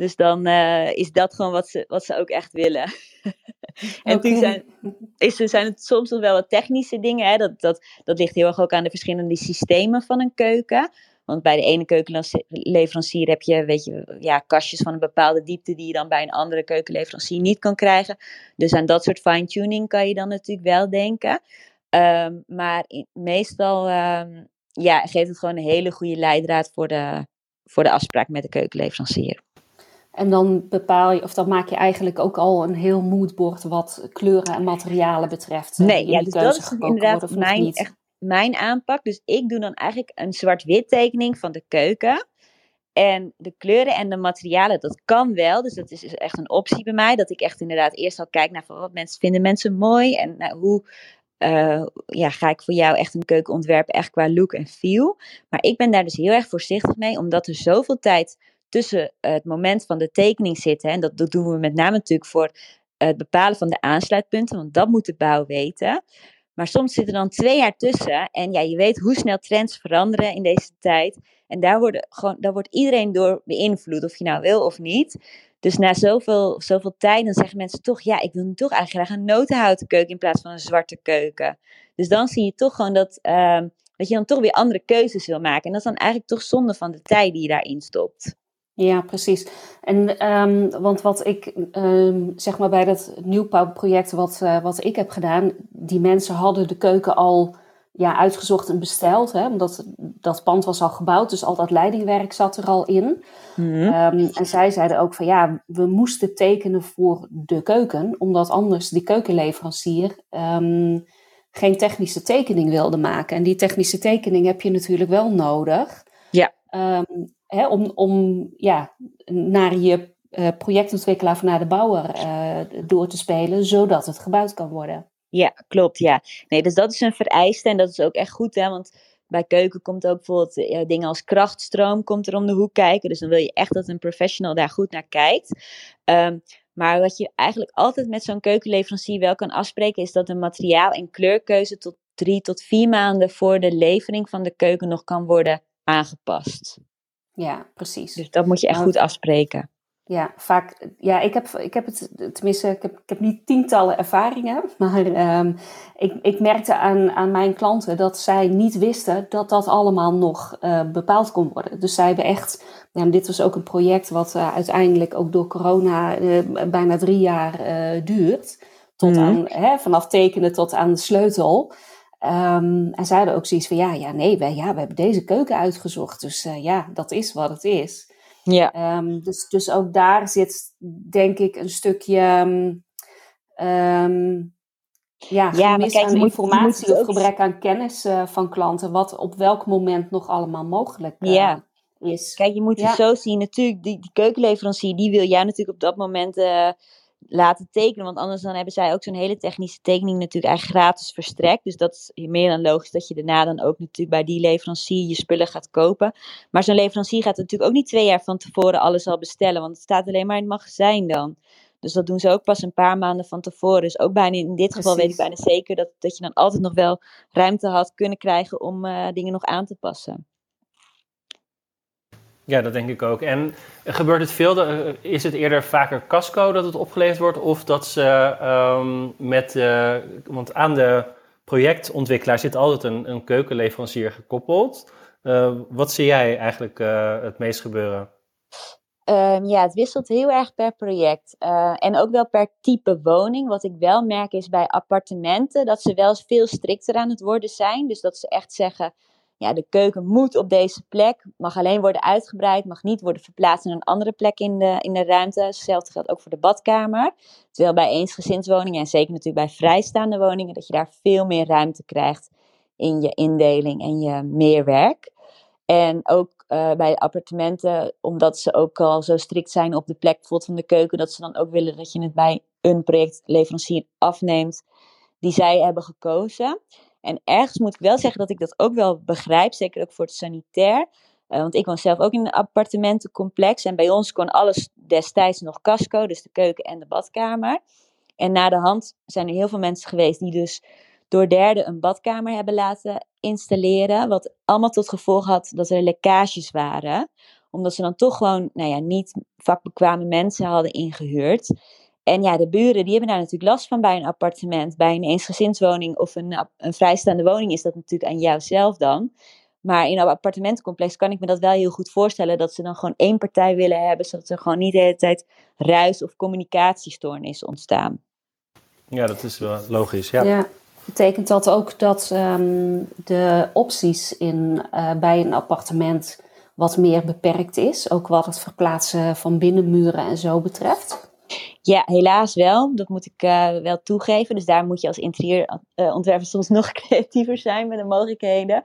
Dus dan uh, is dat gewoon wat ze, wat ze ook echt willen. en okay. zijn, is, zijn het soms nog wel wat technische dingen. Hè? Dat, dat, dat ligt heel erg ook aan de verschillende systemen van een keuken. Want bij de ene keukenleverancier heb je, weet je, ja, kastjes van een bepaalde diepte die je dan bij een andere keukenleverancier niet kan krijgen. Dus aan dat soort fine-tuning kan je dan natuurlijk wel denken. Um, maar in, meestal um, ja, geeft het gewoon een hele goede leidraad voor de, voor de afspraak met de keukenleverancier. En dan bepaal je, of dan maak je eigenlijk ook al een heel moodboard wat kleuren en materialen betreft. Eh, nee, ja, dus dat is inderdaad mijn, echt mijn aanpak. Dus ik doe dan eigenlijk een zwart-wit tekening van de keuken. En de kleuren en de materialen, dat kan wel. Dus dat is echt een optie bij mij. Dat ik echt inderdaad eerst al kijk naar wat mensen vinden mensen mooi. En nou, hoe uh, ja, ga ik voor jou echt een keuken ontwerpen, echt qua look en feel. Maar ik ben daar dus heel erg voorzichtig mee, omdat er zoveel tijd tussen het moment van de tekening zit. Hè, en dat, dat doen we met name natuurlijk voor het bepalen van de aansluitpunten, want dat moet de bouw weten. Maar soms zit er dan twee jaar tussen. En ja, je weet hoe snel trends veranderen in deze tijd. En daar, worden gewoon, daar wordt iedereen door beïnvloed, of je nou wil of niet. Dus na zoveel, zoveel tijd, dan zeggen mensen toch, ja, ik wil toch eigenlijk graag een notenhouten keuken in plaats van een zwarte keuken. Dus dan zie je toch gewoon dat, uh, dat je dan toch weer andere keuzes wil maken. En dat is dan eigenlijk toch zonde van de tijd die je daarin stopt. Ja, precies. En um, want wat ik um, zeg maar bij dat nieuwbouwproject wat, uh, wat ik heb gedaan, die mensen hadden de keuken al ja, uitgezocht en besteld. Hè, omdat dat pand was al gebouwd, dus al dat leidingwerk zat er al in. Mm -hmm. um, en zij zeiden ook van ja, we moesten tekenen voor de keuken, omdat anders die keukenleverancier geen technische tekening wilde maken. En die technische tekening heb je natuurlijk wel nodig. Ja. Um, hè, om, om ja, naar je uh, projectontwikkelaar of naar de bouwer uh, door te spelen, zodat het gebouwd kan worden. Ja, klopt. Ja. Nee, dus dat is een vereiste en dat is ook echt goed, hè, want bij keuken komt ook bijvoorbeeld ja, dingen als krachtstroom komt er om de hoek kijken. Dus dan wil je echt dat een professional daar goed naar kijkt. Um, maar wat je eigenlijk altijd met zo'n keukenleverancier wel kan afspreken, is dat de materiaal- en kleurkeuze tot drie tot vier maanden voor de levering van de keuken nog kan worden aangepast. Ja, precies. Dus dat moet je echt nou, goed afspreken. Ja, vaak. Ja, ik heb, ik heb het, tenminste, ik heb, ik heb niet tientallen ervaringen, maar um, ik, ik merkte aan, aan mijn klanten dat zij niet wisten dat dat allemaal nog uh, bepaald kon worden. Dus zij hebben echt, ja, dit was ook een project wat uh, uiteindelijk ook door corona uh, bijna drie jaar duurt. Tot mm. aan, hè, vanaf tekenen tot aan de sleutel. Um, en zij hadden ook zoiets van, ja, ja nee, wij, ja, we hebben deze keuken uitgezocht. Dus ja, dat is wat het is. Ja. Um, dus, dus ook daar zit, denk ik, een stukje um, ja, ja kijk, aan moet, informatie of gebrek aan kennis uh, van klanten, wat op welk moment nog allemaal mogelijk uh, ja. is. Kijk, je moet ja. het zo zien, natuurlijk, die, die keukenleverancier, die wil jij natuurlijk op dat moment laten tekenen. Want anders dan hebben zij ook zo'n hele technische tekening natuurlijk eigenlijk gratis verstrekt. Dus dat is meer dan logisch dat je daarna dan ook natuurlijk bij die leverancier je spullen gaat kopen. Maar zo'n leverancier gaat natuurlijk ook niet twee jaar van tevoren alles al bestellen. Want het staat alleen maar in het magazijn dan. Dus dat doen ze ook pas een paar maanden van tevoren. Dus ook bijna in dit geval weet ik bijna zeker dat, dat je dan altijd nog wel ruimte had kunnen krijgen om uh, dingen nog aan te passen. Ja, dat denk ik ook. En gebeurt het veel? Eh, is het eerder vaker casco dat het opgeleverd wordt? Of dat ze um, met. Uh, want aan de projectontwikkelaar zit altijd een, een keukenleverancier gekoppeld. Uh, wat zie jij eigenlijk het meest gebeuren? Um, ja, het wisselt heel erg per project. En ook wel per type woning. Wat ik wel merk is bij appartementen dat ze wel veel strikter aan het worden zijn. Dus dat ze echt zeggen ja, de keuken moet op deze plek, mag alleen worden uitgebreid, mag niet worden verplaatst naar een andere plek in de, in de ruimte. Hetzelfde geldt ook voor de badkamer. Terwijl bij eensgezinswoningen en zeker natuurlijk bij vrijstaande woningen, dat je daar veel meer ruimte krijgt in je indeling en je meerwerk. En ook uh, bij appartementen, omdat ze ook al zo strikt zijn op de plek bijvoorbeeld van de keuken, dat ze dan ook willen dat je het bij een projectleverancier afneemt die zij hebben gekozen. En ergens moet ik wel zeggen dat ik dat ook wel begrijp, zeker ook voor het sanitair. Uh, want ik woon zelf ook in een appartementencomplex en bij ons kon alles destijds nog casco, dus de keuken en de badkamer. En na de hand zijn er heel veel mensen geweest die dus door derden een badkamer hebben laten installeren. Wat allemaal tot gevolg had dat er lekkages waren. Omdat ze dan toch gewoon nou ja, niet vakbekwame mensen hadden ingehuurd. En ja, de buren die hebben daar natuurlijk last van bij een appartement. Bij een eensgezinswoning of een, een vrijstaande woning is dat natuurlijk aan jouzelf dan. Maar in een appartementencomplex kan ik me dat wel heel goed voorstellen. Dat ze dan gewoon één partij willen hebben. Zodat er gewoon niet de hele tijd ruis- of communicatiestoornissen ontstaan. Ja, dat is wel logisch. Ja. ja. Betekent dat ook dat um, de opties in, uh, bij een appartement wat meer beperkt is? Ook wat het verplaatsen van binnenmuren en zo betreft? Ja, helaas wel. Dat moet ik uh, wel toegeven. Dus daar moet je als interieurontwerper soms nog creatiever zijn met de mogelijkheden.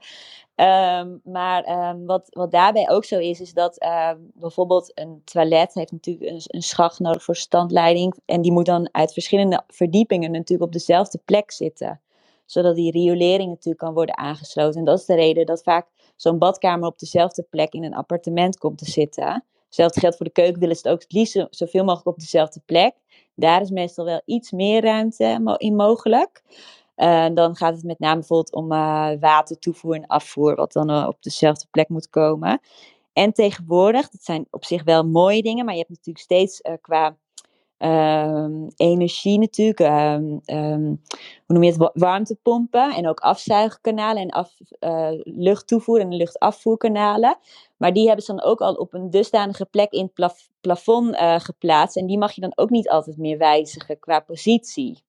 Um, maar um, wat, wat daarbij ook zo is, is dat uh, bijvoorbeeld een toilet heeft natuurlijk een, een schacht nodig voor standleiding. En die moet dan uit verschillende verdiepingen natuurlijk op dezelfde plek zitten zodat die riolering natuurlijk kan worden aangesloten. En dat is de reden dat vaak zo'n badkamer op dezelfde plek in een appartement komt te zitten. Hetzelfde geldt voor de keuken, willen ze het ook het liefst zoveel mogelijk op dezelfde plek. Daar is meestal wel iets meer ruimte in mogelijk. Uh, dan gaat het met name bijvoorbeeld om uh, watertoevoer en afvoer, wat dan uh, op dezelfde plek moet komen. En tegenwoordig, dat zijn op zich wel mooie dingen, maar je hebt natuurlijk steeds qua um, energie natuurlijk, um, um, hoe noem je het, warmtepompen en ook afzuigkanalen en af, uh, luchttoevoer en luchtafvoerkanalen. Maar die hebben ze dan ook al op een dusdanige plek in het plaf plafond uh, geplaatst en die mag je dan ook niet altijd meer wijzigen qua positie.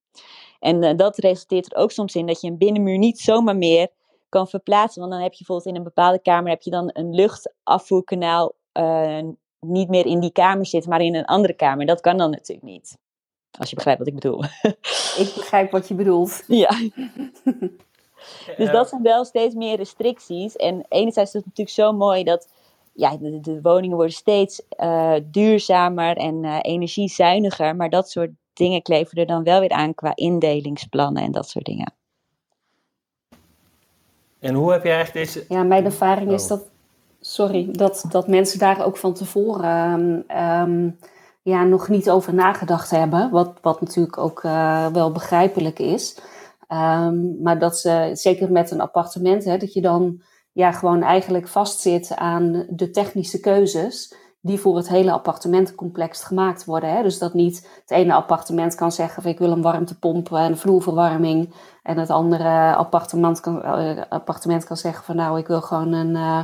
En uh, dat resulteert er ook soms in dat je een binnenmuur niet zomaar meer kan verplaatsen. Want dan heb je bijvoorbeeld in een bepaalde kamer heb je dan een luchtafvoerkanaal niet meer in die kamer zit, maar in een andere kamer. Dat kan dan natuurlijk niet. Als je begrijpt wat ik bedoel. Ik begrijp wat je bedoelt. Ja. dus dat zijn wel steeds meer restricties. En enerzijds is het natuurlijk zo mooi dat ja, de, de woningen worden steeds uh, duurzamer en uh, energiezuiniger. Maar dat soort dingen kleven er dan wel weer aan qua indelingsplannen en dat soort dingen. En hoe heb jij eigenlijk deze... Ja, mijn ervaring is oh. dat sorry, dat, dat mensen daar ook van tevoren um, ja, nog niet over nagedacht hebben. Wat, wat natuurlijk ook uh, wel begrijpelijk is. Um, maar dat ze, zeker met een appartement, hè, dat je dan ja, gewoon eigenlijk vastzit aan de technische keuzes die voor het hele appartementencomplex gemaakt worden. Hè? Dus dat niet het ene appartement kan zeggen ik wil een warmtepomp en vloerverwarming. En het andere appartement kan, uh, appartement kan zeggen van nou ik wil gewoon een, uh,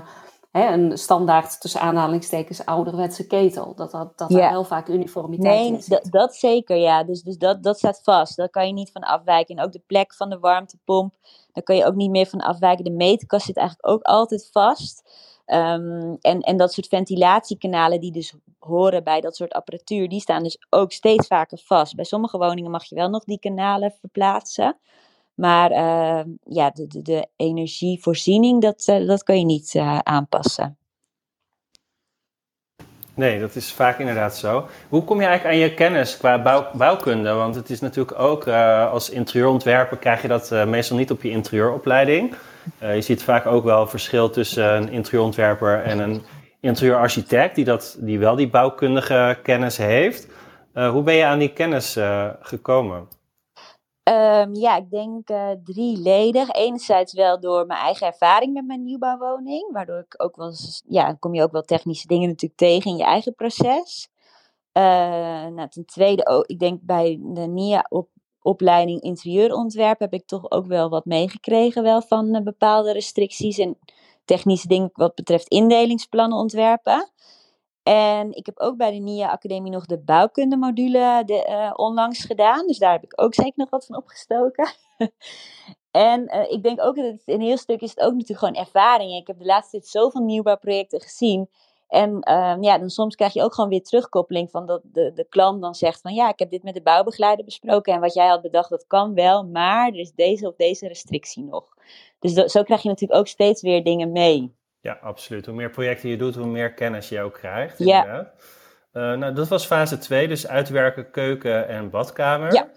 hè, een standaard tussen aanhalingstekens ouderwetse ketel. Dat, dat, dat er heel vaak uniformiteit nee, in zit. dat zeker, ja. Dus, dus dat, dat staat vast. Daar kan je niet van afwijken. En ook de plek van de warmtepomp, daar kan je ook niet meer van afwijken. De meterkast zit eigenlijk ook altijd vast. Um, en, en dat soort ventilatiekanalen die dus horen bij dat soort apparatuur, die staan dus ook steeds vaker vast. Bij sommige woningen mag je wel nog die kanalen verplaatsen. Maar uh, ja, de, de, de, energievoorziening, dat, uh, dat kan je niet uh, aanpassen. Nee, dat is vaak inderdaad zo. Hoe kom je eigenlijk aan je kennis qua bouw, bouwkunde? Want het is natuurlijk ook als interieurontwerper krijg je dat meestal niet op je interieuropleiding. je ziet vaak ook wel verschil tussen een interieurontwerper en een interieurarchitect die, dat, die wel die bouwkundige kennis heeft. hoe ben je aan die kennis gekomen? Um, ja, ik denk uh, drieledig. Enerzijds wel door mijn eigen ervaring met mijn nieuwbouwwoning. Waardoor ik ook wel ja, kom je ook wel technische dingen natuurlijk tegen in je eigen proces. Uh, nou, ten tweede, ook, ik denk bij de NIA op, interieurontwerp heb ik toch ook wel wat meegekregen wel van uh, bepaalde restricties en technische dingen wat betreft indelingsplannen ontwerpen. En ik heb ook bij de NIA Academie nog de bouwkundemodule de, uh, onlangs gedaan. Dus daar heb ik ook zeker nog wat van opgestoken. En uh, ik denk ook dat het een heel stuk is het ook natuurlijk gewoon ervaring. Ik heb de laatste tijd zoveel nieuwbouwprojecten gezien. En uh, ja, dan soms krijg je ook gewoon weer terugkoppeling van dat de, de klant dan zegt van ja, ik heb dit met de bouwbegeleider besproken en wat jij had bedacht, dat kan wel, maar er is deze of deze restrictie nog. Dus zo krijg je natuurlijk ook steeds weer dingen mee. Ja, absoluut. Hoe meer projecten je doet, hoe meer kennis je ook krijgt. Ja. Uh, nou, dat was fase 2, dus uitwerken, keuken en badkamer. Ja.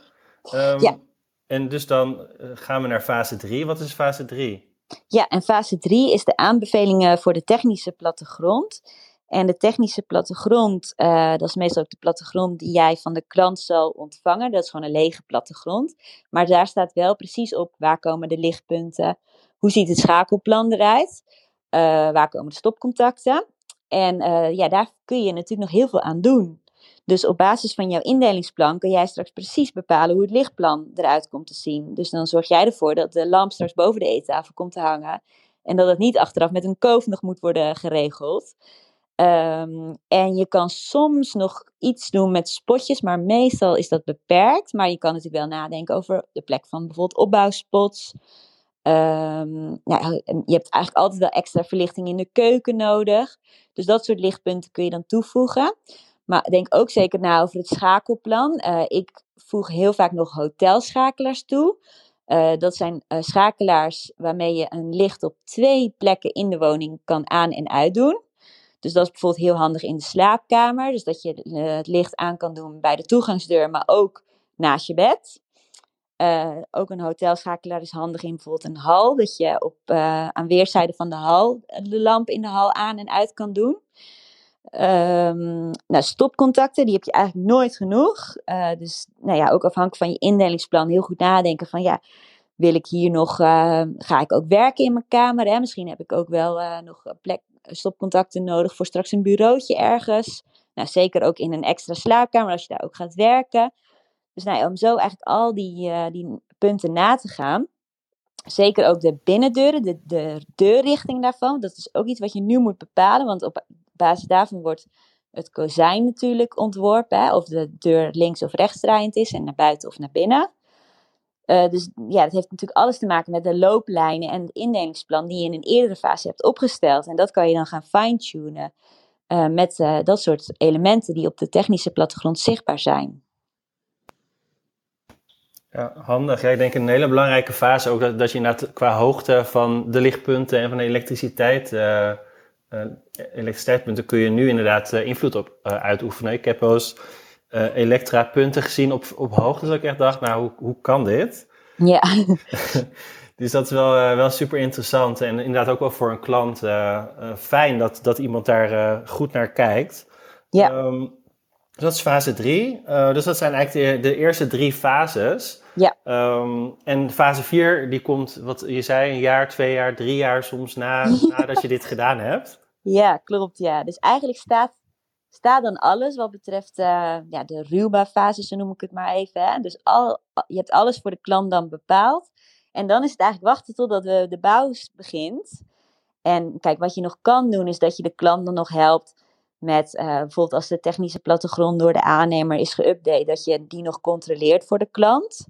Um, ja. En dus dan eh, gaan we naar fase 3. Wat is fase 3? Ja, en fase 3 is de aanbevelingen voor de technische plattegrond. En de technische plattegrond, uh, dat is meestal ook de plattegrond die jij van de klant zal ontvangen. Dat is gewoon een lege plattegrond. Maar daar staat wel precies op waar komen de lichtpunten, hoe ziet het schakelplan eruit, waar komen de stopcontacten. En uh, ja, daar kun je natuurlijk nog heel veel aan doen. Dus op basis van jouw indelingsplan kun jij straks precies bepalen hoe het lichtplan eruit komt te zien. Dus dan zorg jij ervoor dat de lamp straks boven de eettafel komt te hangen. En dat het niet achteraf met een koof nog moet worden geregeld. Um, en je kan soms nog iets doen met spotjes, maar meestal is dat beperkt. Maar je kan natuurlijk wel nadenken over de plek van bijvoorbeeld opbouwspots. Nou, je hebt eigenlijk altijd wel extra verlichting in de keuken nodig. Dus dat soort lichtpunten kun je dan toevoegen. Maar denk ook zeker na over het schakelplan. Uh, ik voeg heel vaak nog hotelschakelaars toe. Uh, dat zijn uh, schakelaars waarmee je een licht op twee plekken in de woning kan aan- en uitdoen. Dus dat is bijvoorbeeld heel handig in de slaapkamer. Dus dat je het licht aan kan doen bij de toegangsdeur, maar ook naast je bed. Ook een hotelschakelaar is handig in bijvoorbeeld een hal. Dat je op, aan weerszijden van de hal de lamp in de hal aan en uit kan doen. Um, nou, stopcontacten, die heb je eigenlijk nooit genoeg. Dus nou ja, ook afhankelijk van je indelingsplan heel goed nadenken van ja, wil ik hier nog, ga ik ook werken in mijn kamer? Hè? Misschien heb ik ook wel nog plek, stopcontacten nodig voor straks een bureautje ergens. Nou, zeker ook in een extra slaapkamer als je daar ook gaat werken. Dus nou om zo eigenlijk al die, die punten na te gaan. Zeker ook de binnendeuren, de, de deurrichting daarvan. Dat is ook iets wat je nu moet bepalen. Want op basis daarvan wordt het kozijn natuurlijk ontworpen. Hè, of de deur links of rechts draaiend is en naar buiten of naar binnen. Uh, dus ja, dat heeft natuurlijk alles te maken met de looplijnen en het indelingsplan die je in een eerdere fase hebt opgesteld. En dat kan je dan gaan fine-tunen uh, met dat soort elementen die op de technische plattegrond zichtbaar zijn. Ja, handig. Ja, ik denk een hele belangrijke fase ook dat, dat je inderdaad qua hoogte van de lichtpunten en van de elektriciteit uh, elektriciteitspunten kun je nu inderdaad uh, invloed op uitoefenen. Ik heb wel eens elektrapunten gezien op, op hoogte, dat ik echt dacht, nou, hoe, hoe kan dit? Ja. dus dat is wel, wel super interessant en inderdaad ook wel voor een klant fijn dat, dat iemand daar goed naar kijkt. Ja. Um, dus dat is fase 3. dus dat zijn eigenlijk de, de eerste drie fases. Ja. Um, en fase 4, die komt, wat je zei, een jaar, twee jaar, drie jaar soms na, nadat je dit gedaan hebt. Ja, klopt. Ja. Dus eigenlijk staat, staat dan alles wat betreft uh, ja, de ruwbouwfase, zo noem ik het maar even. Hè. Dus al, je hebt alles voor de klant dan bepaald. En dan is het eigenlijk wachten totdat we de bouw begint. En kijk, wat je nog kan doen, is dat je de klant dan nog helpt met uh, bijvoorbeeld als de technische plattegrond door de aannemer is geüpdate, dat je die nog controleert voor de klant.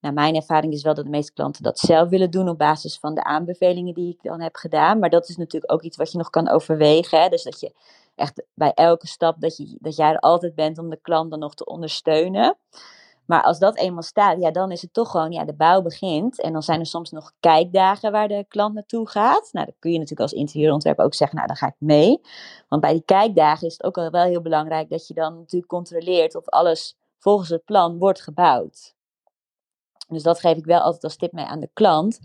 Nou, mijn ervaring is wel dat de meeste klanten dat zelf willen doen op basis van de aanbevelingen die ik dan heb gedaan. Maar dat is natuurlijk ook iets wat je nog kan overwegen. Hè? Dus dat je echt bij elke stap, dat, je, dat jij er altijd bent om de klant dan nog te ondersteunen. Maar als dat eenmaal staat, ja, dan is het toch gewoon, ja, de bouw begint. En dan zijn er soms nog kijkdagen waar de klant naartoe gaat. Nou, dan kun je natuurlijk als interieurontwerper ook zeggen, nou, dan ga ik mee. Want bij die kijkdagen is het ook wel heel belangrijk dat je dan natuurlijk controleert of alles volgens het plan wordt gebouwd. Dus dat geef ik wel altijd als tip mee aan de klant.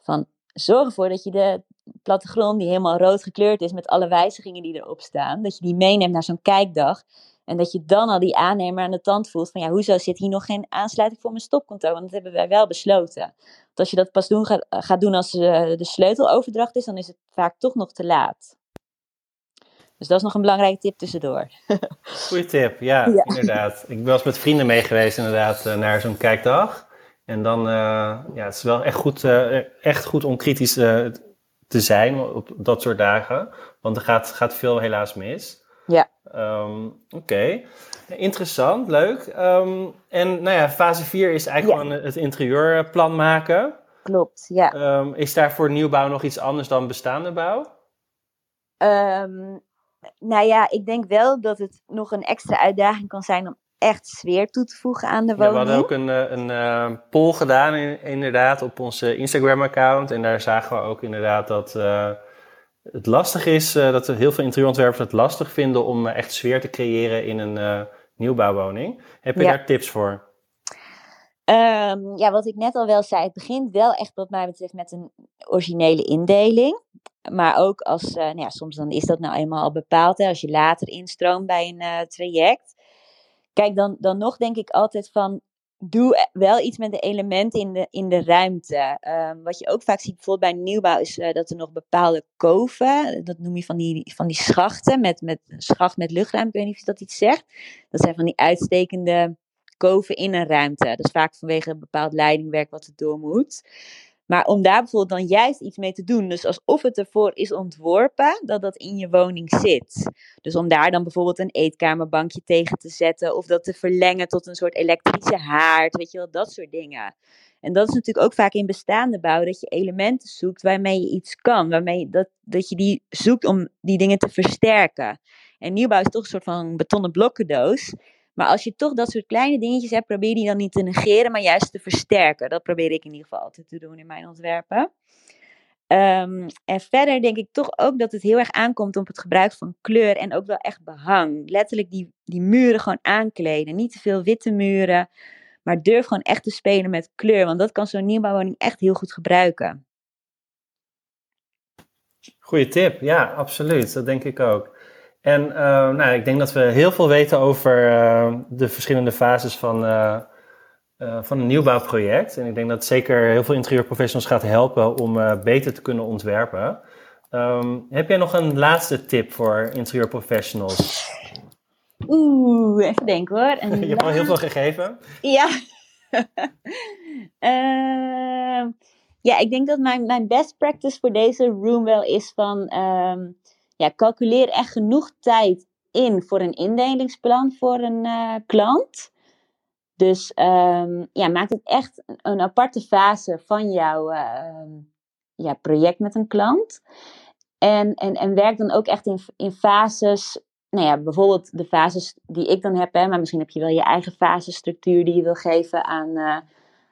Van zorg ervoor dat je de plattegrond die helemaal rood gekleurd is met alle wijzigingen die erop staan, dat je die meeneemt naar zo'n kijkdag. En dat je dan al die aannemer aan de tand voelt van ja, hoezo zit hier nog geen aansluiting voor mijn stopcontact? Want dat hebben wij wel besloten. Want als je dat pas doen gaat, gaat doen als uh, de sleuteloverdracht is, dan is het vaak toch nog te laat. Dus dat is nog een belangrijke tip tussendoor. Goeie tip, ja, ja. inderdaad. Ik ben eens met vrienden mee geweest inderdaad uh, naar zo'n kijkdag. En dan, uh, ja, het is wel echt goed, uh, echt goed om kritisch te zijn op dat soort dagen. Want er gaat, gaat veel helaas mis. Ja. Um, Oké, okay. interessant, leuk. Um, en nou ja, fase 4 is eigenlijk ja. gewoon het interieurplan maken. klopt. Ja. Ehm, is daar voor nieuwbouw nog iets anders dan bestaande bouw? Nou ja, ik denk wel dat het nog een extra uitdaging kan zijn om echt sfeer toe te voegen aan de woning. Ja, we hadden ook een, eh, een, een poll gedaan inderdaad op onze Instagram-account. En daar zagen we ook inderdaad dat uh, het lastig is, uh, dat heel veel interieurontwerpers het lastig vinden om echt sfeer te creëren in een nieuwbouwwoning. Heb je Ja. daar tips voor? Ehm, ja, wat ik net al wel zei, het begint wel echt wat mij betreft met een originele indeling. Maar ook als, eh, nou ja, soms dan is dat nou eenmaal al bepaald, hè, als je later instroomt bij een eh, traject. Kijk, dan, dan nog denk ik altijd van, doe e- wel iets met de elementen in de, in de ruimte. Ehm, wat je ook vaak ziet bijvoorbeeld bij nieuwbouw is eh, dat er nog bepaalde koven, dat noem je van die, van die schachten, met, met schacht met luchtruimte, ik weet niet of je dat iets zegt. Dat zijn van die uitstekende koven in een ruimte. Dat is vaak vanwege een bepaald leidingwerk wat er door moet. Maar om daar bijvoorbeeld dan juist iets mee te doen, dus alsof het ervoor is ontworpen dat dat in je woning zit. Dus om daar dan bijvoorbeeld een eetkamerbankje tegen te zetten of dat te verlengen tot een soort elektrische haard, weet je wel, dat soort dingen. En dat is natuurlijk ook vaak in bestaande bouw, dat je elementen zoekt waarmee je iets kan, waarmee dat, dat je die zoekt om die dingen te versterken. En nieuwbouw is toch een soort van betonnen blokkendoos. Maar als je toch dat soort kleine dingetjes hebt, probeer die dan niet te negeren, maar juist te versterken. Dat probeer ik in ieder geval altijd te doen in mijn ontwerpen. Um, en verder denk ik toch ook dat het heel erg aankomt op het gebruik van kleur en ook wel echt behang. Letterlijk die, die muren gewoon aankleden. Niet te veel witte muren, maar durf gewoon echt te spelen met kleur. Want dat kan zo'n nieuwbouwwoning echt heel goed gebruiken. Goeie tip, ja, absoluut. Dat denk ik ook. En uh, nou, ik denk dat we heel veel weten over uh, de verschillende fases van, uh, van een nieuwbouwproject. En ik denk dat zeker heel veel interieurprofessionals gaat helpen om beter te kunnen ontwerpen. Um, heb jij nog een laatste tip voor interieurprofessionals? Oeh, even denken hoor. Een Je hebt al heel veel gegeven. Ja. Ehm, ja, ik denk dat mijn, mijn best practice voor deze room wel is van... Um, ja, calculeer echt genoeg tijd in voor een indelingsplan voor een uh, klant. Dus um, ja, maak het echt een aparte fase van jouw uh, ja, project met een klant. En, en, en werk dan ook echt in, in fases. Nou ja, bijvoorbeeld de fases die ik dan heb, hè, maar misschien heb je wel je eigen fasestructuur die je wil geven aan, uh,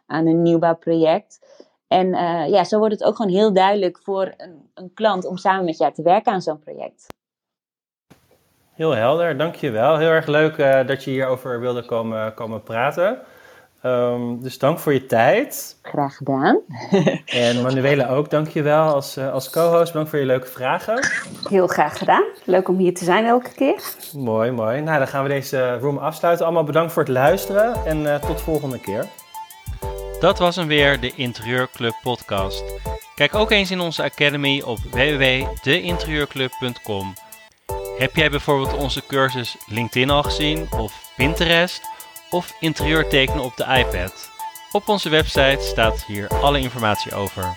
aan een nieuwbouwproject. En uh, ja, zo wordt het ook gewoon heel duidelijk voor een, een klant om samen met jou te werken aan zo'n project. Heel helder, dankjewel. Heel erg leuk uh, dat je hierover wilde komen, komen praten. Um, dus dank voor je tijd. Graag gedaan. en Manuela ook, dankjewel als, uh, als co-host. Bedankt voor je leuke vragen. Heel graag gedaan. Leuk om hier te zijn elke keer. Mooi, mooi. Nou, dan gaan we deze room afsluiten. Allemaal bedankt voor het luisteren en uh, tot de volgende keer. Dat was hem weer, de Interieurclub podcast. Kijk ook eens in onze academy op www.deinterieurclub.com. Heb jij bijvoorbeeld onze cursus LinkedIn al gezien of Pinterest of interieur tekenen op de iPad? Op onze website staat hier alle informatie over.